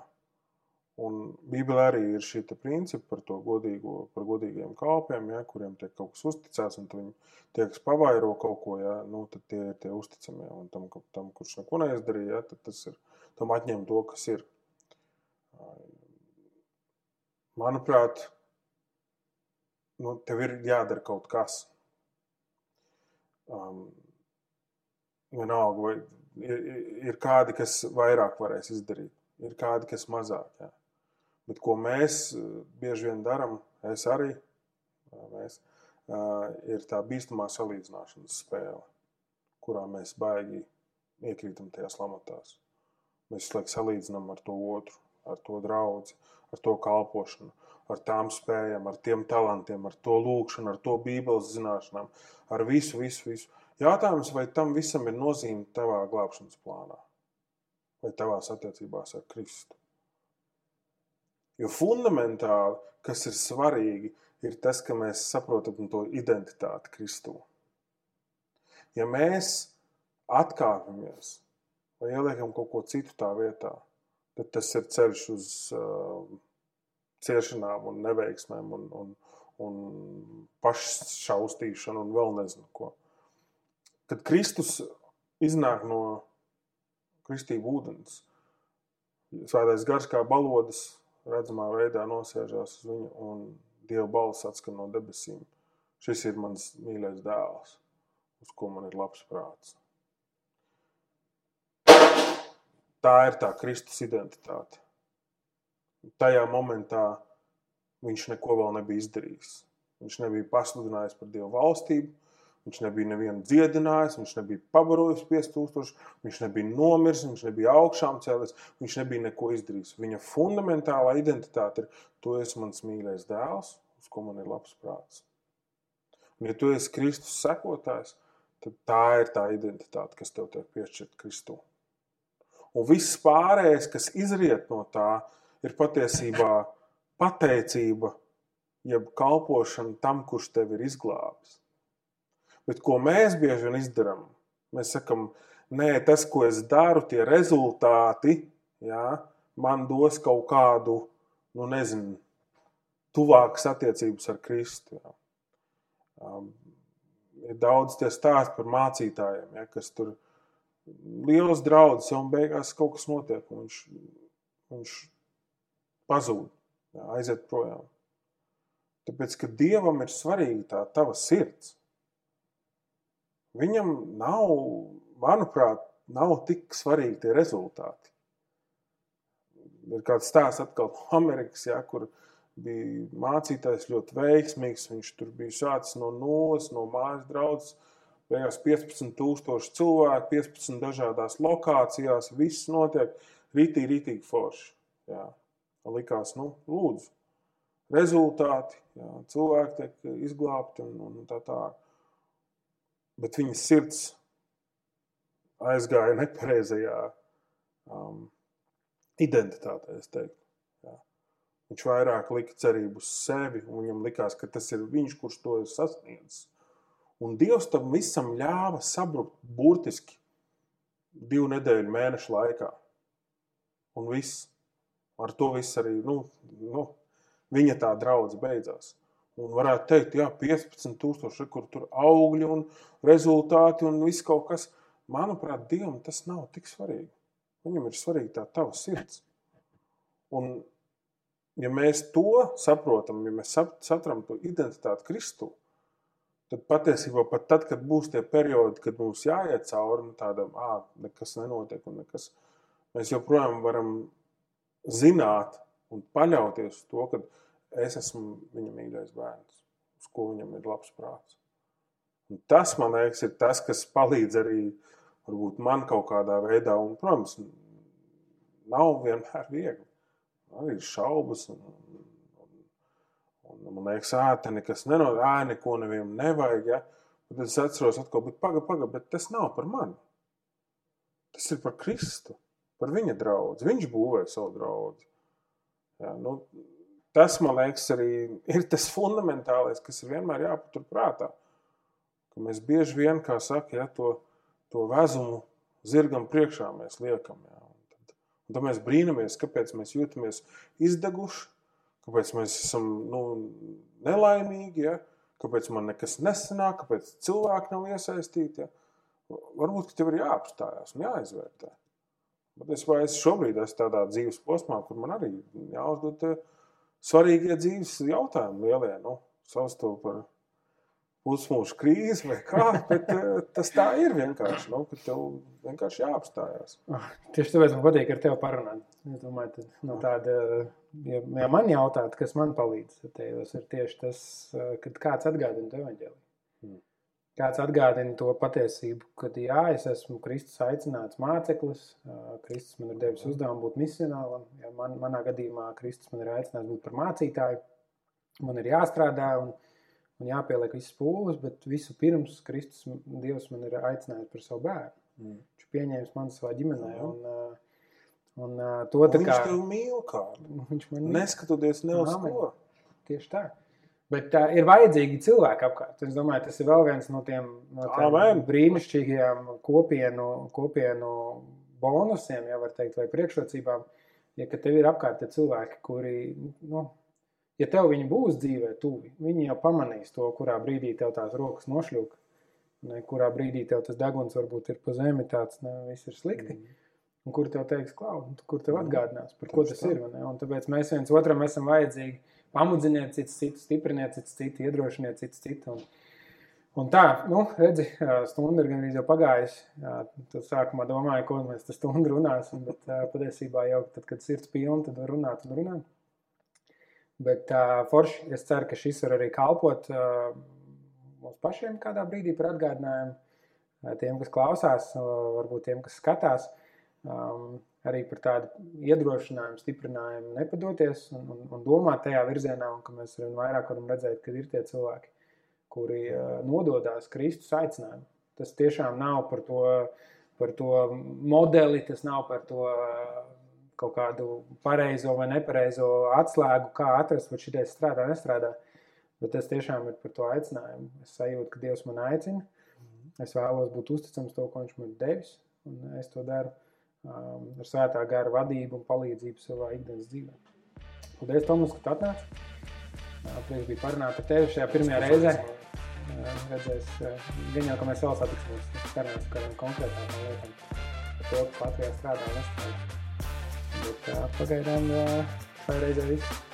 Un Bībelē arī ir šī principa par to godīgo, par godīgiem kalpiem, ja, kuriem tiek kaut kas uzticēts, un viņi tie, kas pavairo kaut ko, ja, nu, tad tie ir tie uzticamie. Un tam, tam kurš neko neizdarīja, ja, tad tas ir, tam atņem to, kas ir. Manuprāt, nu, tev ir jādara kaut kas. Um, vienalga, vai ir, ir kādi, kas vairāk varēs izdarīt, ir kādi, kas mazāk. Ja. Bet ko mēs eh, bieži vien darām, es arī, mēs, ir tā bīstamā salīdzināšanas spēle, kurā mēs baigi iekrītam tajās lamatās. Mēs laikam salīdzinām ar to otru, ar to draugu, ar to kalpošanu, ar tām spējām, ar tiem talantiem, ar to lūkšanu, ar to bībeles zināšanām, ar visu, visu, visu. Jautājums, vai tam visam ir nozīme tavā glābšanas plānā vai tavās attiecībās ar Kristu? Jo fundamentāli, kas ir svarīgi, ir tas, ka mēs saprotam to identitāti Kristū. Ja mēs atkāpjamies vai ieliekam kaut ko citu tā vietā, tad tas ir ceļš uz uh, ciešanām un neveiksmēm un, un, un pašsaustīšanu un vēl nezinu ko. Kad Kristus iznāk no kristību ūdens, svētais gars kā balodas redzamā veidā nosēžās uz viņu, un Dieva balss atskan no debesīm. Šis ir mans mīļais dēls, uz ko man ir labs prāts. Tā ir tā Kristus identitāte. Tajā momentā viņš neko vēl nebija izdarījis. Viņš nebija pasludinājis par Dieva valstību, Viņš nebija nevienu dziedinājis, viņš nebija pabarojis 5000, viņš nebija nomiris, viņš nebija augšām cēlies, viņš nebija neko izdarījis. Viņa fundamentālā identitāte ir: Tu esi mans mīļais dēls, uz ko man ir labs prāts. Un, ja tu esi Kristus sekotājs, tad tā ir tā identitāte, kas tev tiek piešķirta Kristū. Un viss pārējais, kas izriet no tā, ir patiesībā pateicība, jeb kalpošana tam, kurš tevi ir izglābis. Bet ko mēs bieži vien izdarām? Mēs sakām, nē, tas, ko es daru, tie rezultāti jā, man dos kaut kādu, nu, nezinu, tuvākas attiecības ar Kristu. Jā. Um, ir daudz tie stāsti par mācītājiem, ja, kas tur liels draudzes, un beigās kaut kas notiek, viņš, viņš pazūd, aiziet projām. Tāpēc, ka Dievam ir svarīga tā tava sirds. Viņam nav, manuprāt, nav tik svarīgi tie rezultāti. Ir kāds stāsts atkal no Amerikas, ja, kur bija mācītājs ļoti veiksmīgs. Viņš tur bija sācis no nulles, no mājas draudzes. Beigās 15,000 cilvēku, 15 dažādās lokācijās. Viss notiek rītīgi, rītīgi forši. Jā. Likās, nu, lūdzu, rezultāti, jā, cilvēki tiek izglābti un, un tā tālāk bet viņas sirds aizgāja nepareizajā um, identitātē. Ja. Viņš vairāk lika cerību uz sevi, un viņam likās, ka tas ir viņš, kurš to ir sasniedzis. Un Dievs tam visam ļāva sabrukt burtiski divu nedēļu mēnešu laikā. Un viss. Ar to viss arī nu, nu, viņa tā draudz beidzās. Un varētu teikt, jā, 15,000, kur tur augļi un rezultāti un viss kaut kas. Manuprāt, Dievam tas nav tik svarīgi. Viņam ir svarīga tā tava sirds. Un, ja mēs to saprotam, ja mēs satram to identitāti Kristu, tad patiesībā pat tad, kad būs tie periodi, kad mums jāiet cauri nu, tādam, ah, nekas nenotiek un nekas, mēs joprojām varam zināt un paļauties uz to, ka es esmu viņa mīļais bērns, uz ko viņam ir labs prāts. Un tas, man liekas, ir tas, kas palīdz arī varbūt, man kaut kādā veidā, un, protams, nav vienmēr viegli. Ir šaubas, un, un, un, un man liekas, ā, te nekas nenotiek, ā, neko nevienam nevajag. Ja? Tad es atceros, atkal, bet paga, paga, bet tas nav par mani. Tas ir par Kristu, par viņa draugu. Viņš būvēja savu draugu. Ja, nu, tas, man liekas, arī ir tas fundamentālais, kas ir vienmēr jāpatur prātā. Ka mēs bieži vien, kā saka, ja, to, to vezumu zirgam priekšā mēs liekam. Ja, un, tad, Un tad mēs brīnamies, kāpēc mēs jūtamies izdeguši, kāpēc mēs esam nu, nelaimīgi, ja? kāpēc man nekas nesanāk, kāpēc cilvēki nav iesaistīti. Ja? Varbūt tev ir jāapstājās un jāizvērtē. Bet es, es šobrīd esmu tādā dzīves posmā, kur man arī jāuzdod svarīgie dzīves jautājumi, lielie, nu, savstarpēji par pusmūža krīze vai kā, bet eh, tas tā ir vienkārši, nu, tev vienkārši jāapstājās. Ah, tieši tāpēc man patīk ar tevi parunāt. Es domāju, ka no tāda, ja, ja man jautāt, kas man palīdz, tad ir tieši tas, eh, kad kāds atgādina to evaņģēliju. Kāds atgādina to patiesību, ka jā, es esmu Kristus aicināts māceklis, Kristus man ir devis uzdevumu būt misionālam, ja man, manā gadījumā Kristus man ir aicināts būt par mācītāju, man ir jāstrādā un, un jāpieliek visas pūles, bet visu pirms Kristus Dievs man ir aicinājis par savu bērnu. Mm. Viņš pieņēmis mani savā ģimenē. Un, un, un, to un viņš kā, tev mīl kādu. Viņš man neskatoties ne uz ko. Tieši tā. Bet tā ir vajadzīgi cilvēki apkārt. Es domāju, tas ir vēl viens no tiem, no tiem brīnišķīgajiem kopienu, kopienu bonusiem, ja var teikt, vai priekšrocībām. Ja tev ir apkārt cilvēki, kuri nu, ja tev viņi būs dzīvē tuvi, viņi jau pamanīs to, kurā brīdī tev tās rokas nošļūk, ne, kurā brīdī tev tas deguns varbūt ir pa zemi tāds, ne, viss ir slikti. Mm. Un kur tev teiks, klau, kur tev atgādinās, par ko tas ir. Ne? Un tāpēc mēs viens otram esam vajadzīgi pamudziniet cits citu, stipriniet cits citu, iedrošiniet cits citu. Un, un tā, nu, redzi, stunda ir gan jau pagājusi. Tad sākumā domāju, ko mēs tas stundu runāsim, bet patiesībā jau tad, kad sirds pilna, tad var runāt un runāt. Bet uh, forši es ceru, ka šis var arī kalpot uh, mums pašiem kādā brīdī par atgādinājumu. Tiem, kas klausās, varbūt tiem, kas skatās, um, arī par tādu iedrošinājumu, stiprinājumu, nepadoties un, un, un domāt tajā virzienā, un ka mēs arvien vairāk varam redzēt, ka ir tie cilvēki, kuri uh, nododās Kristus aicinājumu. Tas tiešām nav par to, par to modeli, tas nav par to. Uh, kaut kādu pareizo vai nepareizo atslēgu, kā atrast, vai šī strādā, nestrādā. Bet tas tiešām ir par to aicinājumu. Es sajūtu, ka Dievs man aicina. Es vēlos būt uzticams to, ko Viņš man ir devis. Un es to daru um, ar svētā gara vadību un palīdzību savā ikdienas dzīvē. Paldies, Tomas, ka atnāci. Prieks bija parunāt ar tevi šajā pirmajā reizē. Redzēs, gan jau, ka mēs vēl satiksimies, sarunās par konkrētām lietām. Par to, kas Latvijā strādā un nestrādā. Bet pagaidām šai reizē viss.